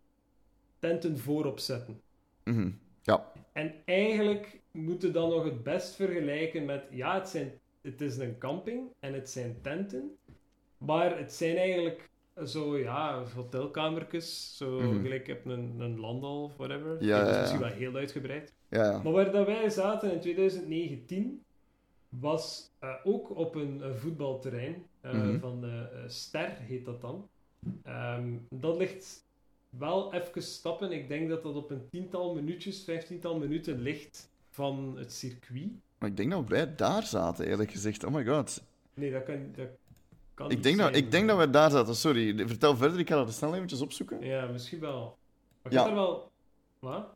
tenten voorop zetten. Mhm. Ja. En eigenlijk moeten dan nog het best vergelijken met, ja, het, zijn, het is een camping en het zijn tenten, maar het zijn eigenlijk zo, ja, hotelkamertjes, zo Mhm. gelijk, je hebt een, een landal of whatever. Ja, dat is misschien wel heel uitgebreid. Ja, ja. Maar waar dat wij zaten in 2019 was eh, ook op een voetbalterrein eh, Mhm. van eh, eh, Ster, heet dat dan. Ehm, dat ligt wel even stappen. Ik denk dat dat op een tiental minuutjes, vijftiental minuten ligt van het circuit. Maar ik denk dat wij daar zaten, eerlijk gezegd. Oh my god. Nee, dat kan, dat kan Ik niet denk, dat, ik denk dat wij daar zaten. Sorry, vertel verder. Ik ga dat snel eventjes opzoeken. Ja, misschien wel. Maar Ja. er wel... Wat?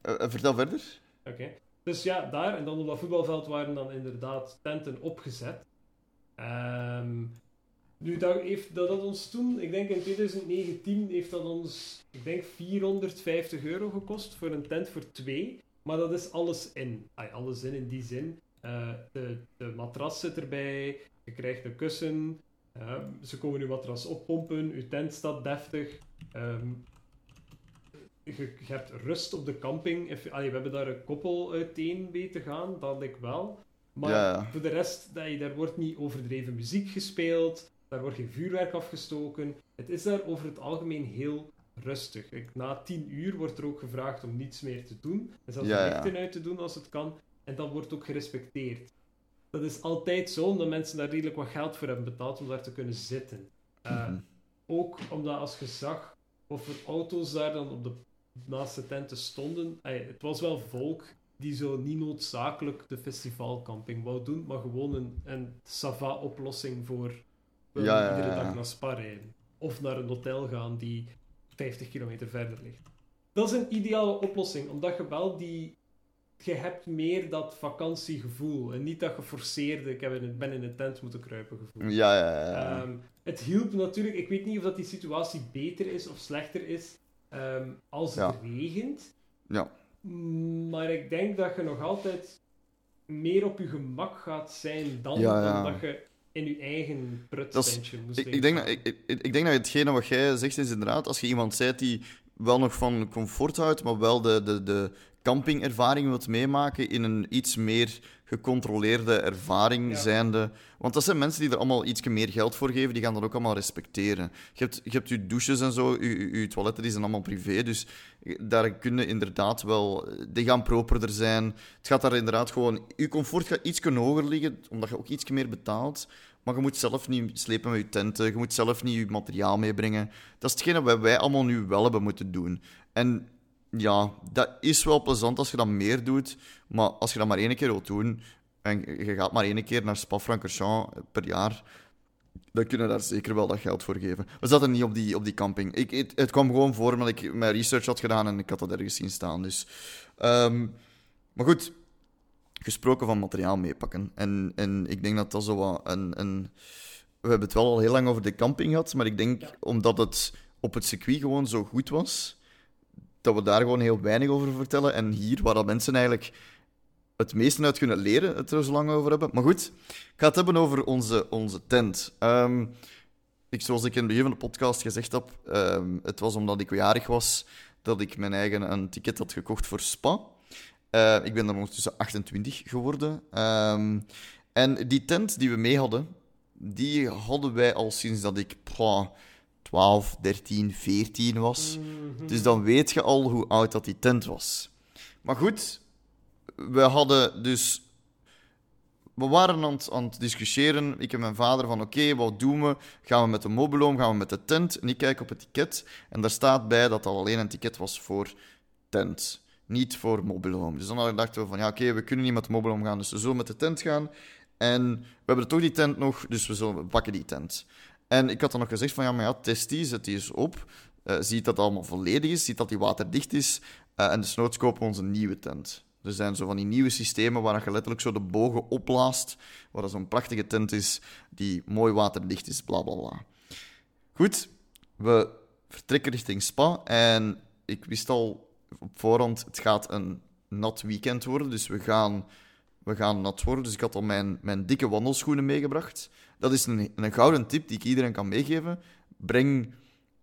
Eh, eh, vertel verder. Oké. Dus ja, daar en dan op dat voetbalveld waren dan inderdaad tenten opgezet. Ehm, nu, dat heeft dat had ons toen, ik denk in 2019, heeft dat ons, ik denk 450 euro gekost voor een tent voor twee. Maar dat is alles in. Ay, alles in in die zin. Eh, de, de matras zit erbij, je krijgt een kussen, ehm, ze komen je matras oppompen, je tent staat deftig. Ehm, je, je hebt rust op de camping. If- allee, we hebben daar een koppel uiteen weten gaan, dat ik wel. Maar voor de rest, dat je- daar wordt niet overdreven muziek gespeeld, daar wordt geen vuurwerk afgestoken. Het is daar over het algemeen heel rustig. Ik, na tien uur wordt er ook gevraagd om niets meer te doen. En zelfs Ja, lichten uit te doen als het kan. En dat wordt ook gerespecteerd. Dat is altijd zo, omdat mensen daar redelijk wat geld voor hebben betaald om daar te kunnen zitten. Eh, Mhm. ook omdat als je zag of er auto's daar dan op de naast de tenten stonden, het was wel volk die zo niet noodzakelijk de festivalcamping wou doen, maar gewoon een, een sava-oplossing voor wil Ja, ja, iedere dag naar Spa rijden. Of naar een hotel gaan die 50 kilometer verder ligt. Dat is een ideale oplossing, omdat je wel die... Je hebt meer dat vakantiegevoel en niet dat geforceerde, ik heb in het, ben in een tent moeten kruipen gevoel. Ja, ja, ja. Ehm, het hielp natuurlijk, ik weet niet of dat die situatie beter is of slechter is ehm, als het Ja. regent. Ja. Maar ik denk dat je nog altijd meer op je gemak gaat zijn dan, Ja, ja. dan dat je in je eigen prutstentje moest Ik, ik, denk dat, ik, ik, ik denk dat hetgene wat jij zegt is inderdaad, als je iemand zijt die wel nog van comfort houdt, maar wel de, de, de campingervaring wilt meemaken in een iets meer gecontroleerde ervaring Ja. zijnde. Want dat zijn mensen die er allemaal iets meer geld voor geven, die gaan dat ook allemaal respecteren. Je hebt je, hebt je douches en zo, je, toiletten, die zijn allemaal privé, dus daar kunnen inderdaad wel... Die gaan properder zijn. Het gaat daar inderdaad gewoon... Je comfort gaat iets hoger liggen, omdat je ook iets meer betaalt. Maar je moet zelf niet slepen met je tenten, je moet zelf niet je materiaal meebrengen. Dat is hetgene wat wij allemaal nu wel hebben moeten doen. En ja, dat is wel plezant als je dat meer doet, maar als je dat maar één keer wilt doen, en je gaat maar één keer naar Spa-Francorchamps per jaar, dan kunnen we daar zeker wel dat geld voor geven. We zaten niet op die, op die camping. Ik, het, het kwam gewoon voor omdat ik mijn research had gedaan en ik had dat ergens zien staan. Dus, ehm, maar goed, gesproken van materiaal meepakken. En, en ik denk dat dat zo wat een, een... We hebben het wel al heel lang over de camping gehad, maar ik denk Ja. omdat het op het circuit gewoon zo goed was, dat we daar gewoon heel weinig over vertellen. En hier, waar dat mensen eigenlijk het meeste uit kunnen leren, het er zo lang over hebben. Maar goed, ik ga het hebben over onze, onze tent. Ehm, ik, zoals ik in het begin van de podcast gezegd heb, ehm, het was omdat ik jarig was dat ik mijn eigen een ticket had gekocht voor Spa. Eh, ik ben er ondertussen 28 geworden. Ehm, en die tent die we mee hadden, die hadden wij al sinds dat ik pwa, 12, 13, 14 was. Dus dan weet je al hoe oud dat die tent was. Maar goed, we hadden dus. We waren aan het, aan het discussiëren. Ik en mijn vader van oké, wat doen we? Gaan we met de mobiloom? Gaan we met de tent? En ik kijk op het ticket en daar staat bij dat dat alleen een ticket was voor tent. Niet voor mobiloom. Dus dan dachten we van ja oké, we kunnen niet met de mobiloom gaan, dus we zullen met de tent gaan. En we hebben toch die tent nog, dus we, zullen, we pakken die tent. En ik had dan nog gezegd van ja, maar ja, test die, zet die eens op. Eh, ziet dat het allemaal volledig is, ziet dat die waterdicht is. eh, en desnoods kopen we onze nieuwe tent. Er zijn zo van die nieuwe systemen waar je letterlijk zo de bogen opblaast. Waar zo'n prachtige tent is die mooi waterdicht is, bla bla bla. Goed, we vertrekken richting Spa. En ik wist al op voorhand, het gaat een nat weekend worden. Dus we gaan, we gaan nat worden. Dus ik had al mijn, mijn dikke wandelschoenen meegebracht. Dat is een, een gouden tip die ik iedereen kan meegeven. Breng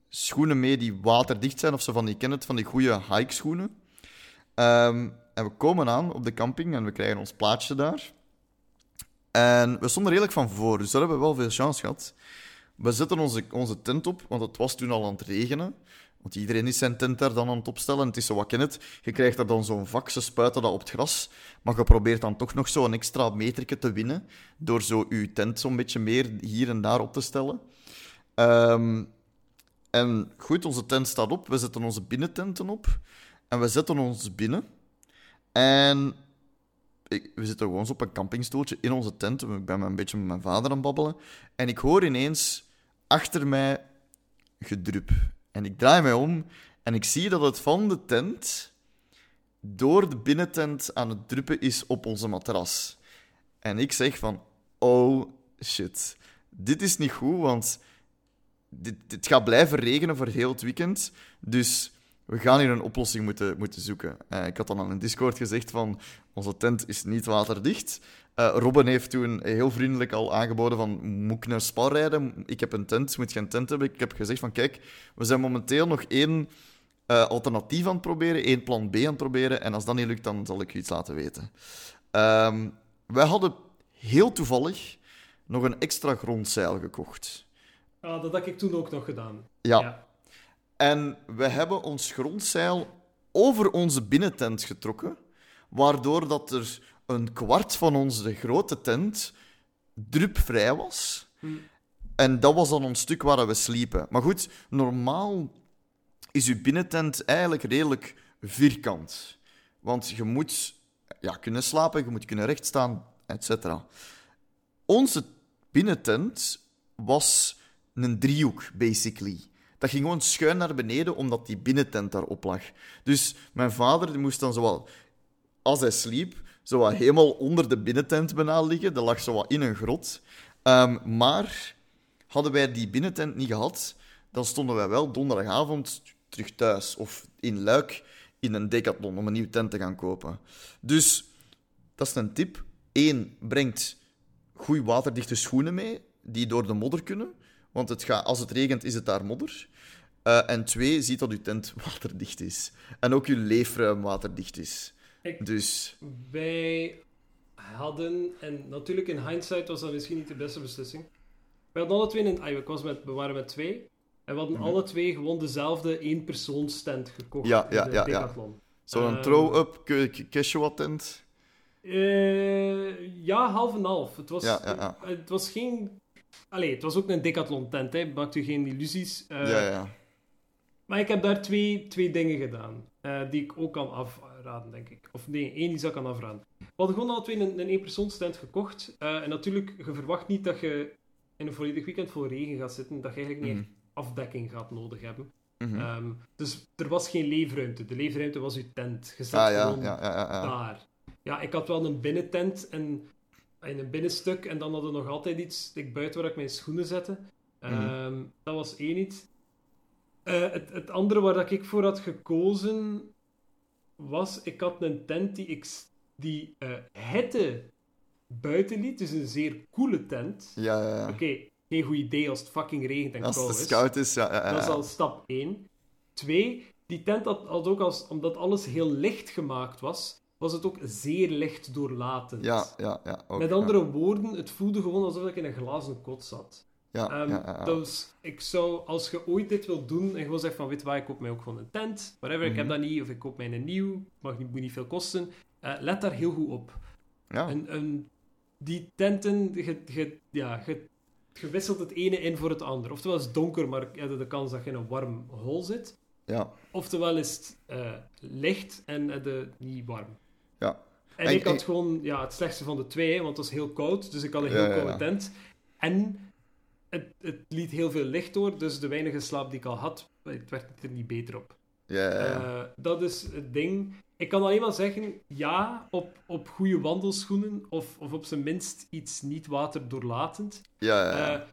schoenen mee die waterdicht zijn, of zo van die, ken het, van die goede hikeschoenen. Ehm en we komen aan op de camping en we krijgen ons plaatsje daar. En we stonden redelijk van voor, dus daar hebben we wel veel chance gehad. We zetten onze, onze tent op, want het was toen al aan het regenen. Want iedereen is zijn tent daar dan aan het opstellen. En het is zo wat ken het. Je krijgt er dan zo'n vak, ze spuiten dat op het gras. Maar je probeert dan toch nog zo'n extra metertje te winnen. Door zo je tent zo'n beetje meer hier en daar op te stellen. Ehm, en goed, onze tent staat op. We zetten onze binnententen op. En we zetten ons binnen. En ik- we zitten gewoon zo op een campingstoeltje in onze tent. Ik ben een beetje met mijn vader aan het babbelen. En ik hoor ineens achter mij gedrup. En ik draai mij om en ik zie dat het van de tent door de binnentent aan het druppen is op onze matras. En ik zeg van, oh shit, dit is niet goed, want dit, gaat blijven regenen voor heel het weekend. Dus we gaan hier een oplossing moeten, moeten zoeken. Eh, ik had dan aan een Discord gezegd van, onze tent is niet waterdicht. Eh, Robin heeft toen heel vriendelijk al aangeboden van, moet ik naar Spa rijden? Ik heb een tent, moet je een tent hebben? Ik heb gezegd van, kijk, we zijn momenteel nog één eh, alternatief aan het proberen, één plan B aan het proberen. En als dat niet lukt, dan zal ik u iets laten weten. Ehm, wij hadden heel toevallig nog een extra grondzeil gekocht. Ah, dat had ik toen ook nog gedaan. Ja. En we hebben ons grondzeil over onze binnentent getrokken, waardoor dat er een kwart van onze grote tent drupvrij was. En dat was dan ons stuk waar we sliepen. Maar goed, normaal is uw binnentent eigenlijk redelijk vierkant. Want je moet ja, kunnen slapen, je moet kunnen rechtstaan, etc. Onze binnentent was een driehoek, basically. Dat ging gewoon schuin naar beneden, omdat die binnentent daarop lag. Dus mijn vader die moest dan zo wat, als hij sliep, zo wat helemaal onder de binnentent bijna liggen. Dat lag zo wat in een grot. Ehm, maar hadden wij die binnentent niet gehad, dan stonden wij wel donderdagavond terug thuis. Of in Luik in een decathlon om een nieuwe tent te gaan kopen. Dus dat is een tip. Eén, brengt goed waterdichte schoenen mee, die door de modder kunnen. Want het gaat, als het regent, is het daar modder. Eh, en twee, ziet dat uw tent waterdicht is. En ook uw leefruim waterdicht is. Ik- Dus, Wij hadden, en natuurlijk in hindsight was dat misschien niet de beste beslissing. We hadden alle twee een, ah, ik was met, we waren met twee. En we hadden Mhm. alle twee gewoon dezelfde één-persoonstent gekocht Ja, in ja, de ja, ja. Zo'n Ehm, throw-up Quechua tent. Eh, ja, half en half. Het was, Ja, ja, ja. Het was geen... Allee, het was ook een Decathlon tent, hè. Maakt u geen illusies. Eh, ja, ja. Maar ik heb daar twee, twee dingen gedaan. eh, die ik ook kan afraden, denk ik. Of nee, één die zou ik kan afraden. We hadden gewoon alle twee een, een eenpersoonstent gekocht. eh, en natuurlijk, je verwacht niet dat je in een volledig weekend vol regen gaat zitten. Dat je eigenlijk niet Mhm. echt afdekking gaat nodig hebben. Mhm. Ehm, dus er was geen leefruimte. De leefruimte was uw tent. Je zat ah, ja, gewoon ja, ja, ja, ja. daar. Ja, ik had wel een binnentent en, en een binnenstuk. En dan hadden we nog altijd iets ik, buiten waar ik mijn schoenen zette. Ehm, Dat was één iets. Eh, het, het andere waar dat ik voor had gekozen was... Ik had een tent die, ik, die eh hitte buiten liet. Dus een zeer koele tent. Ja, ja, ja. Oké, geen goed idee als het fucking regent en Als koud het is. scout is, ja, ja, ja. Dat is al stap 1. Twee, die tent had, had ook als, omdat alles heel licht gemaakt was, was het ook zeer licht doorlatend. Ja, ja, ja. Ook, Met andere woorden, het voelde gewoon alsof ik in een glazen kot zat. Ja, Ehm, ja. Dus ik zou, als je ooit dit wilt doen en gewoon zegt van, weet waar, ik koop mij ook gewoon een tent, whatever, ik heb Mhm. dat niet, of ik koop mij een nieuw, mag niet, moet niet veel kosten, eh, let daar heel goed op. Ja, een, die tenten, je, je, ja, je, je wisselt het ene in voor het andere. Oftewel is het donker, maar je hebt de kans dat je in een warm hol zit. ja, Oftewel is het eh, licht en je niet warm. ja. En, En- ik had en- gewoon ja, het slechtste van de twee, want het was heel koud. Dus ik had een heel ja, koude tent. En het, het liet heel veel licht door, dus de weinige slaap die ik al had, het werd er niet beter op. Ja. Eh, dat is het ding. Ik kan alleen maar zeggen, ja, op, op goede wandelschoenen, of, of op zijn minst iets niet waterdoorlatend. ja. Eh,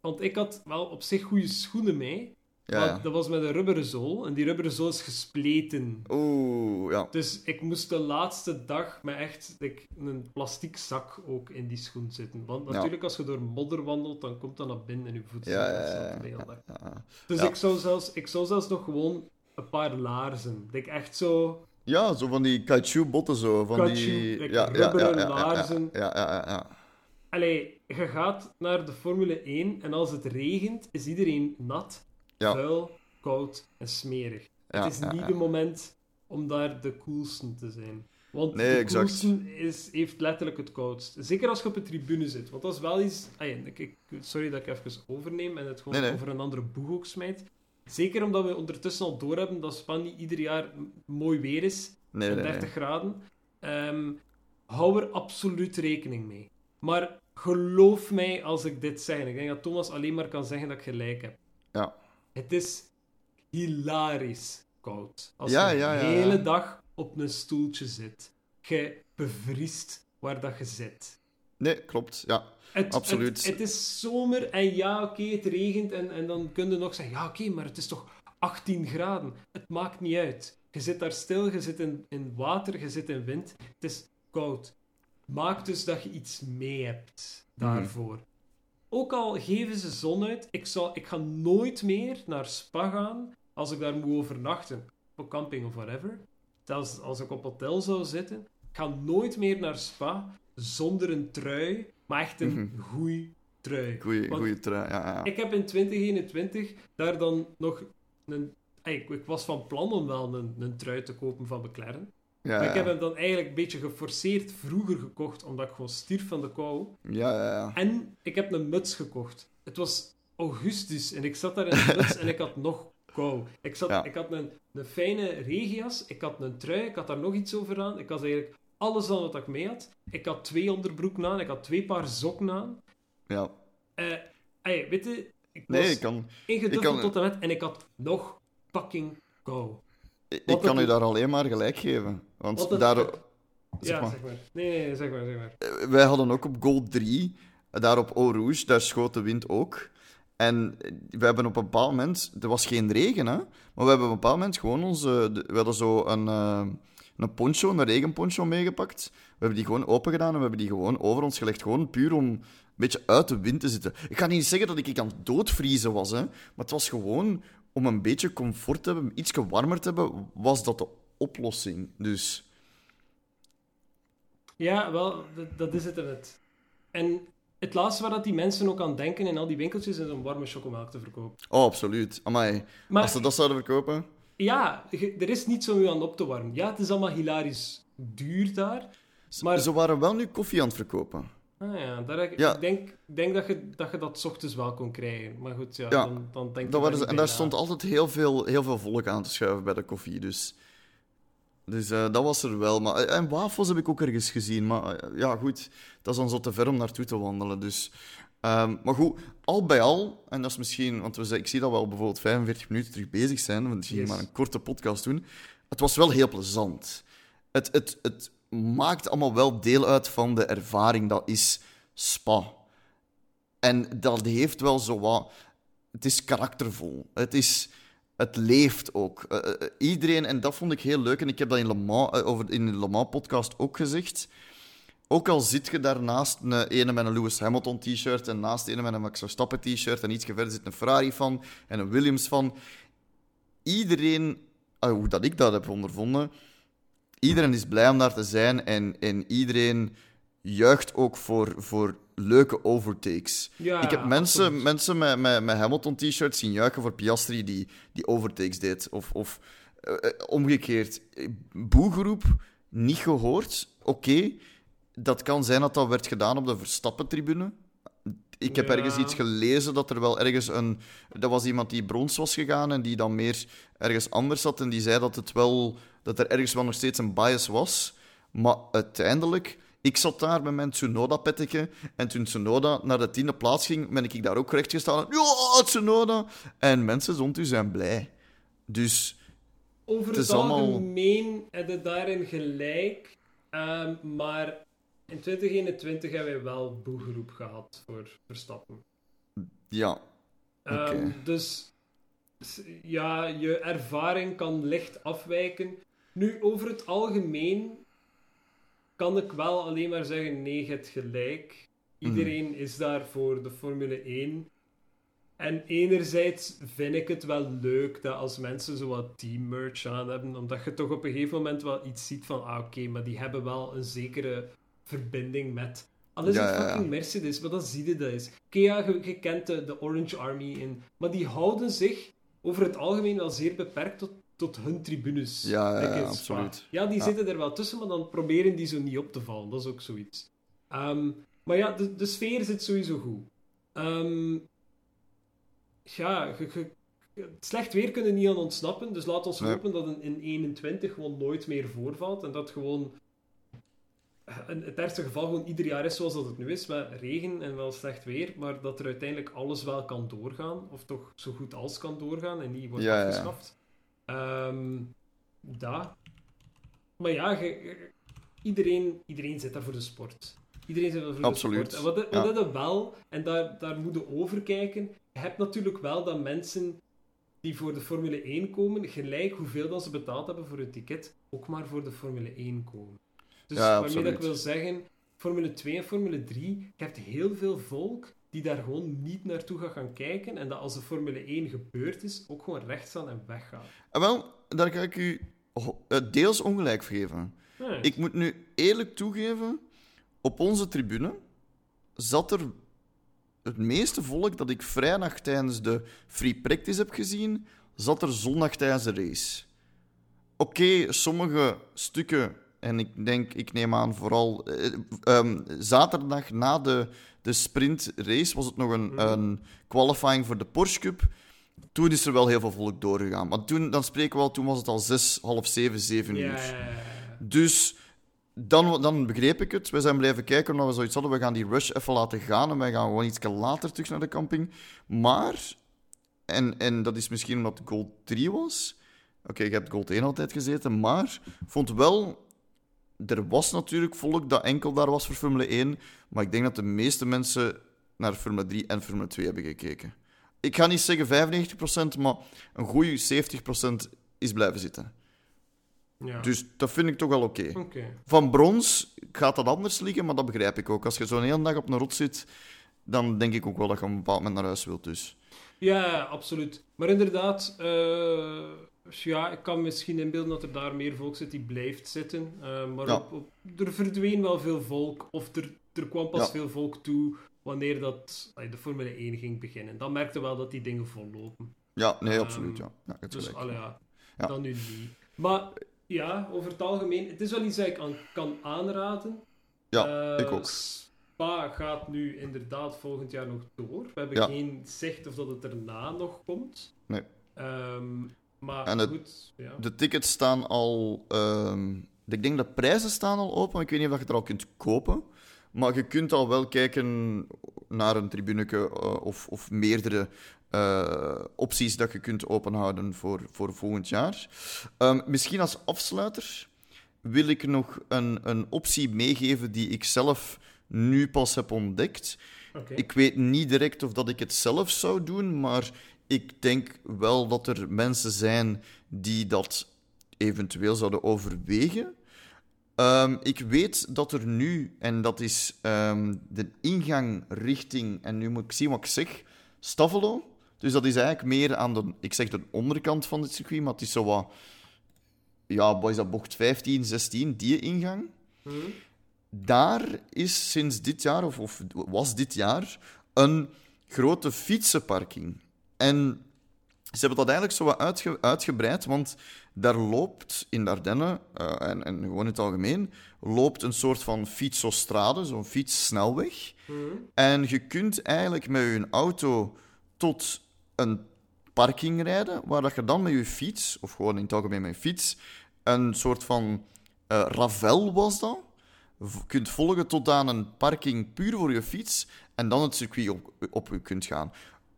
want ik had wel op zich goede schoenen mee, ja, dat was met een rubberen zool, en die rubberen zool is gespleten. Oeh, ja. Dus ik moest de laatste dag met echt een plastic zak ook in die schoen zitten. Want Ja. natuurlijk, als je door modder wandelt, dan komt dat naar binnen in je voeten. Ja, ja. Dus ik, zou zelfs, ik zou zelfs nog gewoon een paar laarzen. Dat ik echt zo... Ja, zo van die caoutchouc botten zo. Van die... like ja, rubberen ja, ja, laarzen. Ja, ja, ja, ja. Allee, je gaat naar de Formule 1 en als het regent, is iedereen nat, Ja. vuil, koud en smerig. Ja, het is niet het moment om daar de coolste te zijn. Want Nee, de coolste is, heeft letterlijk het koudst. Zeker als je op de tribune zit. Want dat is wel iets... Ah ik, sorry dat ik even overneem en het gewoon Nee, nee. over een andere boeg ook smijt. Zeker omdat we ondertussen al doorhebben dat Spa niet ieder jaar mooi weer is. Nee, en nee, 30 nee. graden. Ehm, hou er absoluut rekening mee. Maar geloof mij als ik dit zeg. Ik denk dat Thomas alleen maar kan zeggen dat ik gelijk heb. Ja. Het is hilarisch koud. Als Ja, je ja, de hele dag op een stoeltje zit. Je bevriest waar dat je zit. Nee, klopt. Ja. Het, Absoluut. Het, het is zomer en ja, oké, het regent. En, en dan kun je nog zeggen, ja, oké, maar het is toch 18 graden. Het maakt niet uit. Je zit daar stil, je zit in, in water, je zit in wind. Het is koud. Maak dus dat je iets mee hebt daarvoor. Ook al geven ze zon uit, ik, zal, ik ga nooit meer naar Spa gaan als ik daar moet overnachten. Op camping of whatever. Zelfs als ik op hotel zou zitten. Ik ga nooit meer naar Spa zonder een trui, maar echt een Mhm. goeie trui. Goeie, trui. Ja, ja. Ik heb in 2021 daar dan nog een... Ik, ik was van plan om wel een, een trui te kopen van McLaren. Ja, Maar ik heb hem dan eigenlijk een beetje geforceerd vroeger gekocht, omdat ik gewoon stierf van de kou. Ja, ja, ja. En ik heb een muts gekocht. Het was augustus en ik zat daar in de muts en ik had nog kou. Ik, zat, Ja. ik had een, een fijne regenjas, ik had een trui, ik had daar nog iets over aan. Ik had eigenlijk alles aan wat ik mee had. Ik had twee onderbroeken aan, ik had twee paar sokken aan. ja. Eh, weet je, ik was Nee, ik kan, ik kan- tot en met en ik had nog fucking kou. Ik kan u daar alleen maar gelijk geven. Want het- daar, ja, zeg maar. zeg maar. Nee, zeg maar, zeg maar. Eh, wij hadden ook op Goal 3, daar op Eau Rouge, daar schoot de wind ook. En we hebben op een bepaald moment, er was geen regen, hè, maar we hebben op een bepaald moment gewoon onze, we hadden zo een, eh, een poncho, een regenponcho meegepakt. We hebben die gewoon open gedaan en we hebben die gewoon over ons gelegd, gewoon puur om een beetje uit de wind te zitten. Ik ga niet zeggen dat ik aan het doodvriezen was, hè, maar het was gewoon om een beetje comfort te hebben, iets warmer te hebben, was dat de oplossing. Dus Ja, wel, dat, is het er net. En het laatste waar dat die mensen ook aan denken in al die winkeltjes is om warme chocomelk te verkopen. Oh, absoluut. Amai. Maar Als ze dat zouden verkopen... ja, er is niets om je aan op te warmen. Ja, het is allemaal hilarisch duur daar. Maar- Ze waren wel nu koffie aan het verkopen. Ah ja, daar, ik Ja. ik denk, denk dat, je, dat je dat ochtends wel kon krijgen. Maar goed, ja, Ja, dan, dan denk Dat ik waren en daar na. stond altijd heel veel, heel veel volk aan te schuiven bij de koffie. Dus, dus eh, dat was er wel. Maar, en wafels heb ik ook ergens gezien. Maar eh, ja, goed, dat is dan zo te ver om naartoe te wandelen. Dus, ehm, maar goed, al bij al, en dat is misschien, want we, ik zie dat we al bijvoorbeeld 45 minuten terug bezig zijn, want we gingen Yes. maar een korte podcast doen. Het was wel heel plezant. Het, het, het maakt allemaal wel deel uit van de ervaring dat is spa. En dat heeft wel zo wat... Het is karaktervol. Het, is, het leeft ook. Eh, eh, iedereen, en dat vond ik heel leuk, en ik heb dat in, eh, over, in de Le podcast ook gezegd. Ook al zit je daar naast een ene met een Lewis Hamilton t-shirt en naast ene met een Max Verstappen t-shirt en iets verder zit een Ferrari van en een Williams van. Iedereen, ah, hoe dat ik dat heb ondervonden, iedereen is blij om daar te zijn en, en iedereen juicht ook voor, voor leuke overtakes. Ja, ik heb mensen, absoluut. mensen met, met, met Hamilton t-shirts zien juichen voor Piastri die, die overtakes deed. Of, of eh, eh, omgekeerd, eh, boegroep niet gehoord. Oké, dat kan zijn dat dat werd gedaan op de Verstappen-tribune. Ik heb Ja. ergens iets gelezen dat er wel ergens een... Dat was iemand die brons was gegaan en die dan meer ergens anders zat. En die zei dat, het wel, dat er ergens wel nog steeds een bias was. Maar uiteindelijk... Ik zat daar met mijn Tsunoda-pettetje. En toen Tsunoda naar de tiende plaats ging, ben ik daar ook recht gestaan. Ja, Tsunoda! En mensen zond u zijn blij. Dus Over Het het, allemaal- algemeen heb je daarin gelijk. ehm, maar in 2021 hebben wij wel boegeroep gehad voor Verstappen. ja, Ehm. Dus ja, je ervaring kan licht afwijken. Nu, over het algemeen kan ik wel alleen maar zeggen: nee, je hebt gelijk. Iedereen is daar voor de Formule 1. En enerzijds vind ik het wel leuk dat als mensen zo wat teammerch aan hebben, omdat je toch op een gegeven moment wel iets ziet van, ah oké, maar die hebben wel een zekere verbinding met. Al is Ja, het ja. fucking Mercedes, maar dan zie je dat eens. Oké, ja, je, je kent de, de Orange Army in, maar die houden zich over het algemeen wel zeer beperkt tot, tot hun tribunes. Ja, absoluut. Ja, die zitten er wel tussen, maar dan proberen die zo niet op te vallen. Dat is ook zoiets. Ehm, maar ja, de, de sfeer zit sowieso goed. Ehm, ja, je, je- het slecht weer kunnen niet aan ontsnappen. Dus laat ons Nee. hopen dat een, in 21 gewoon nooit meer voorvalt. En dat gewoon het ergste geval gewoon ieder jaar is zoals dat het nu is. Met regen en wel slecht weer. Maar dat er uiteindelijk alles wel kan doorgaan. Of toch zo goed als kan doorgaan. En niet wordt Ja, ja, ja. afgeschaft. Ehm ja. Maar ja, iedereen, iedereen zit daar voor de sport. Iedereen zit daar voor Absoluut, de sport. En wat, ja. wat dat wel, en daar, daar moet je over kijken, je hebt natuurlijk wel dat mensen die voor de Formule 1 komen, gelijk hoeveel dat ze betaald hebben voor hun ticket, ook maar voor de Formule 1 komen. Dus Ja, waarmee dat ik wil zeggen, Formule 2 en Formule 3, je hebt heel veel volk die daar gewoon niet naartoe gaat gaan kijken en dat als de Formule 1 gebeurd is, ook gewoon recht staan en weggaan. En wel, daar ga ik u eh, deels ongelijk geven. Ik moet nu eerlijk toegeven, op onze tribune zat er het meeste volk dat ik vrijdag tijdens de free practice heb gezien, zat er zondag tijdens de race. Oké, sommige stukken, en ik denk, ik neem aan vooral eh, ehm, zaterdag na de, de sprint race was het nog een, een qualifying voor de Porsche Cup. Toen is er wel heel veel volk doorgegaan. Maar toen, dan spreken we al, toen was het al zes, half zeven, zeven uur. Dus dan, dan begreep ik het. We zijn blijven kijken omdat we zoiets hadden. We gaan die rush even laten gaan en wij gaan gewoon iets later terug naar de camping. Maar, en, en dat is misschien omdat het Gold 3 was. Oké, je hebt Gold 1 altijd gezeten, maar vond wel... Er was natuurlijk volk dat enkel daar was voor Formule 1, maar ik denk dat de meeste mensen naar Formule 3 en Formule 2 hebben gekeken. Ik ga niet zeggen 95%, maar een goede 70% is blijven zitten. Ja. Dus dat vind ik toch wel oké. Oké. Van brons gaat dat anders liggen, maar dat begrijp ik ook. Als je zo'n hele dag op een rot zit, dan denk ik ook wel dat je op een bepaald moment naar huis wilt. Dus. Ja, absoluut. Maar inderdaad, eh, ja, ik kan misschien inbeelden dat er daar meer volk zit die blijft zitten. Eh, maar Ja. op, op- er verdween wel veel volk, of er, er kwam pas Ja. veel volk toe wanneer dat, allee, de Formule 1 ging beginnen. Dan merkte wel dat die dingen vollopen. Ja, nee, Ehm, absoluut. Ja. Ja, Dus allee, ja, dan nu niet. Maar ja, over het algemeen, het is wel iets dat ik aan, kan aanraden. Ja, Eh, ik ook. Spa gaat nu inderdaad volgend jaar nog door. We hebben geen zicht of dat het erna nog komt. Nee. Ehm, maar En het- goed, ja. De tickets staan al. ehm, ik denk de prijzen staan al open, ik weet niet of je het er al kunt kopen. Maar je kunt al wel kijken naar een tribuneke eh, of, of meerdere eh, opties dat je kunt openhouden voor, voor volgend jaar. Ehm, misschien als afsluiter wil ik nog een, een optie meegeven die ik zelf nu pas heb ontdekt. Ik weet niet direct of dat ik het zelf zou doen, maar ik denk wel dat er mensen zijn die dat eventueel zouden overwegen. Ehm, ik weet dat er nu, en dat is ehm, de ingang richting, en nu moet ik zien wat ik zeg, Stavelo. Dus dat is eigenlijk meer aan de, ik zeg de onderkant van het circuit, maar het is zo wat, ja, wat is dat, bocht 15, 16, die ingang. Hm? Daar is sinds dit jaar, of, of was dit jaar, een grote fietsenparking. En ze hebben dat eigenlijk zo wat uitge- uitgebreid, want daar loopt in de Ardennen, eh, en, en gewoon in het algemeen, loopt een soort van fietsostrade, zo'n fietssnelweg. Hm? En je kunt eigenlijk met je auto tot een parking rijden, waar dat je dan met je fiets, of gewoon in het algemeen met je fiets, een soort van eh, ravel was dat, kunt volgen tot aan een parking puur voor je fiets, en dan het circuit op, op je kunt gaan.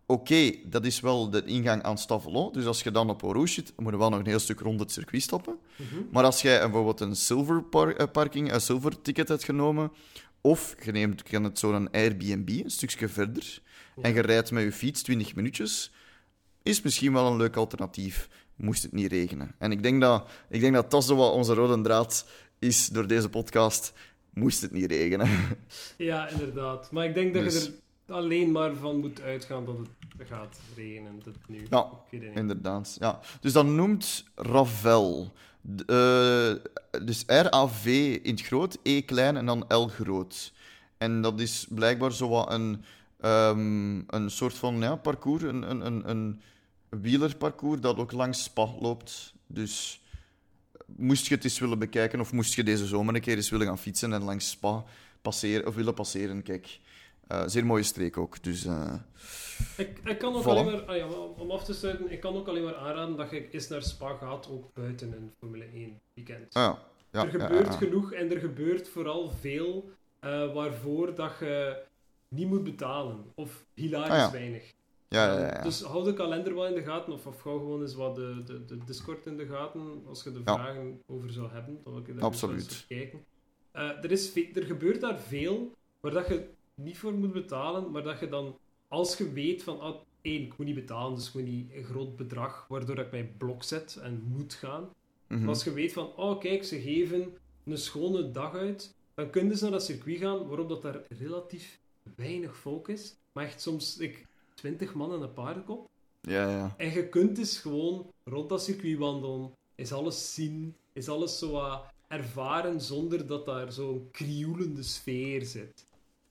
Oké, dat is wel de ingang aan Stavelo, dus als je dan op Rouge zit, moet je wel nog een heel stuk rond het circuit stappen. Maar als jij bijvoorbeeld een silver par- eh, parking, een silver ticket hebt genomen, of je neemt je het zo'n Airbnb, een stukje verder, en je rijdt met je fiets 20 minuutjes, is misschien wel een leuk alternatief, moest het niet regenen. En ik denk dat ik denk dat, dat zo wat onze rode draad is door deze podcast, moest het niet regenen. Ja, inderdaad. Maar ik denk dat Dus- je er alleen maar van moet uitgaan dat het gaat regenen. Dat nu. Ja, Ik weet. Inderdaad, ja. Dus dat noemt Ravel. Eh, dus R-A-V in het groot, E klein en dan L groot. En dat is blijkbaar zo wat een, ehm, een soort van ja, parcours, een, een, een, een wielerparcours dat ook langs Spa loopt. Dus moest je het eens willen bekijken of moest je deze zomer een keer eens willen gaan fietsen en langs Spa passeren, of willen passeren, kijk. Eh, zeer mooie streek ook, dus... eh, Ik, ik kan ook Voilà. alleen maar, ah ja, om- af te sluiten, ik kan ook alleen maar aanraden dat je eens naar Spa gaat, ook buiten een Formule 1 weekend. ah ja. Ja, er gebeurt genoeg en er gebeurt vooral veel eh, waarvoor dat je niet moet betalen. Of hilarisch Ah weinig. Dus hou de kalender wel in de gaten, of, of hou gewoon eens wat de, de, de Discord in de gaten, als je de vragen over zou hebben. Dan wil ik daar Absoluut. kijken. Er, is er gebeurt daar veel waar dat je niet voor moet betalen, maar dat je dan, als je weet van, ah, één, ik moet niet betalen, dus ik moet niet een groot bedrag, waardoor ik mij blok zet en moet gaan. Mhm. Maar als je weet van, oh kijk, ze geven een schone dag uit, dan kun je dus naar dat circuit gaan, waarop dat daar relatief weinig volk is. Maar echt soms ik, 20 man en een paardenkop. Ja, ja. En je kunt dus gewoon rond dat circuit wandelen, is alles zien, is alles zo wat ervaren zonder dat daar zo'n krioelende sfeer zit.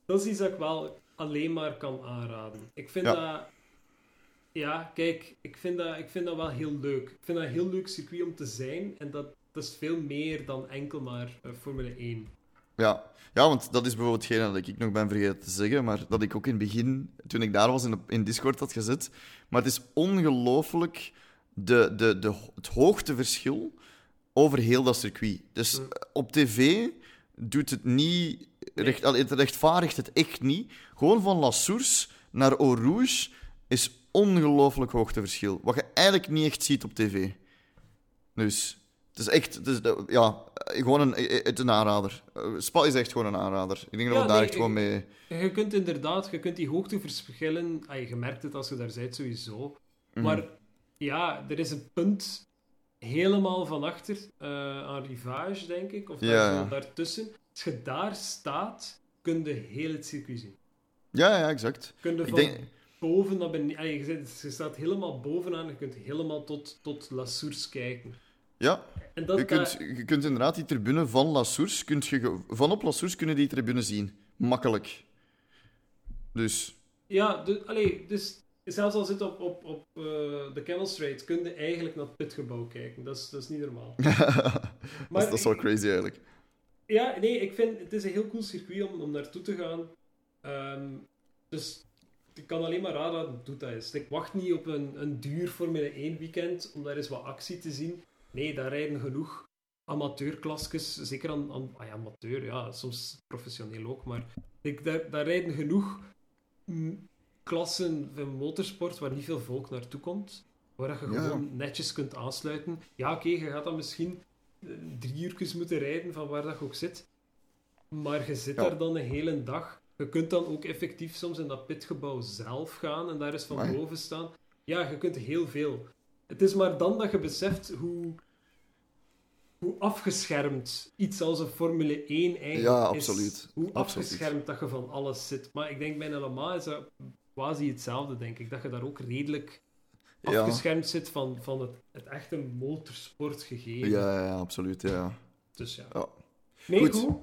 Dat is iets dat ik wel alleen maar kan aanraden. Ik vind Ja. dat... Ja, kijk, ik vind, dat, ik vind dat wel heel leuk. Ik vind dat een heel leuk circuit om te zijn. En dat, dat is veel meer dan enkel maar eh, Formule 1. Ja. ja, want dat is bijvoorbeeld hetgene dat ik nog ben vergeten te zeggen, maar dat ik ook in het begin, toen ik daar was, in, de, in Discord had gezet. Maar het is ongelooflijk de, de, de, het hoogteverschil over heel dat circuit. Dus Mm. op tv doet het niet, recht, het rechtvaardigt het echt niet. Gewoon van La Source naar Eau Rouge is ongelooflijk hoogteverschil. Wat je eigenlijk niet echt ziet op tv. Dus het is echt, het is, ja, gewoon een, het is een aanrader. Eh, Spa is echt gewoon een aanrader. Ik denk dat we daar nee, echt gewoon mee. Je kunt inderdaad, je kunt die hoogteverschillen... Ah, je merkt het als je daar bent, sowieso. Mhm. Maar ja, er is een punt helemaal van achter eh, aan Rivage, denk ik. Of daar Ja, daartussen. Als je daar staat, kun je heel het circuit zien. Ja, ja, exact. Kun je van denk- boven naar beneden. Je, staat helemaal bovenaan. Je kunt helemaal tot, tot La Source kijken. Ja, En dat, je kunt, je kunt inderdaad die tribune van La Source, kunt je, van op La Source kunnen die tribune zien. Makkelijk. Dus, ja, allee, dus zelfs al zit op, op, op eh, de Camel Strait, kun je eigenlijk naar het pitgebouw kijken. Dat is, dat is niet normaal. dat, is, dat is wel crazy eigenlijk. Ja, nee, ik vind het is een heel cool circuit om, om naartoe te gaan. Ehm, dus ik kan alleen maar raden dat het doet dat is. Ik wacht niet op een, een duur Formule 1 weekend om daar eens wat actie te zien. Nee, daar rijden genoeg amateurklasjes, zeker aan, aan ah ja, amateur, ja, soms professioneel ook, maar ik, daar, daar rijden genoeg mm, klassen van motorsport waar niet veel volk naartoe komt, waar je Ja. gewoon netjes kunt aansluiten. Ja, oké, je gaat dan misschien eh, drie uurtjes moeten rijden van waar dat je ook zit, maar je zit Ja. daar dan een hele dag. Je kunt dan ook effectief soms in dat pitgebouw zelf gaan en daar eens van Amai. boven staan. Ja, je kunt heel veel. Het is maar dan dat je beseft hoe, hoe afgeschermd iets als een Formule 1 eigenlijk Ja, is. absoluut. Hoe Absoluut. afgeschermd dat je van alles zit. Maar ik denk bij een Le Mans is dat quasi hetzelfde, denk ik. Dat je daar ook redelijk Ja. afgeschermd zit van, van het, het echte motorsport gegeven. Ja, ja, absoluut, ja. Dus ja. Ja. Nee, Goed. goed.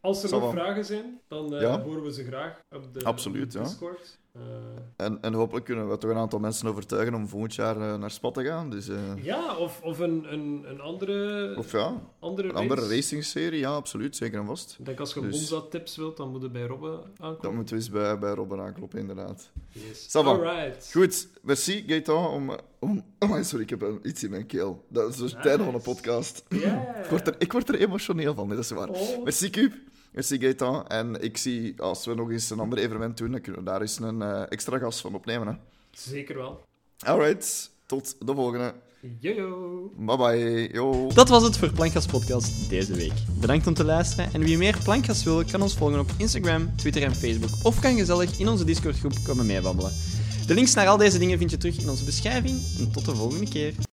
Als er Zal nog wel. vragen zijn, dan Ja. horen we ze graag op de, Absoluut, op de ja. Discord. Eh, En, en hopelijk kunnen we toch een aantal mensen overtuigen om volgend jaar eh, naar Spa te gaan. Dus, eh, ja, of, of een, een, een andere, of ja, andere een andere race. racing-serie, ja, absoluut, zeker en vast. Ik denk als je Dus- Monza-tips wilt, dan moet je bij Robbe Dat aankomen. moeten we eens bij, bij Robin aankloppen, inderdaad. Yes. Alright. Goed, merci Gaëtan om... om oh, sorry, ik heb iets in mijn keel. Dat is dus het einde van een podcast. Ik word, er, ik word er emotioneel van, dat is waar. Oh. Merci Cube, merci Gaëtan. En ik zie, als we nog eens een ander evenement doen, dan kunnen we daar eens een eh, extra gast van opnemen. Hè. Zeker wel. Alright, tot de volgende. Jojo. Bye bye. Yo. Dat was het voor Plankgas Podcast deze week. Bedankt om te luisteren en wie meer Plankgas wil, kan ons volgen op Instagram, Twitter en Facebook of kan gezellig in onze Discord groep komen meebabbelen. De links naar al deze dingen vind je terug in onze beschrijving en tot de volgende keer.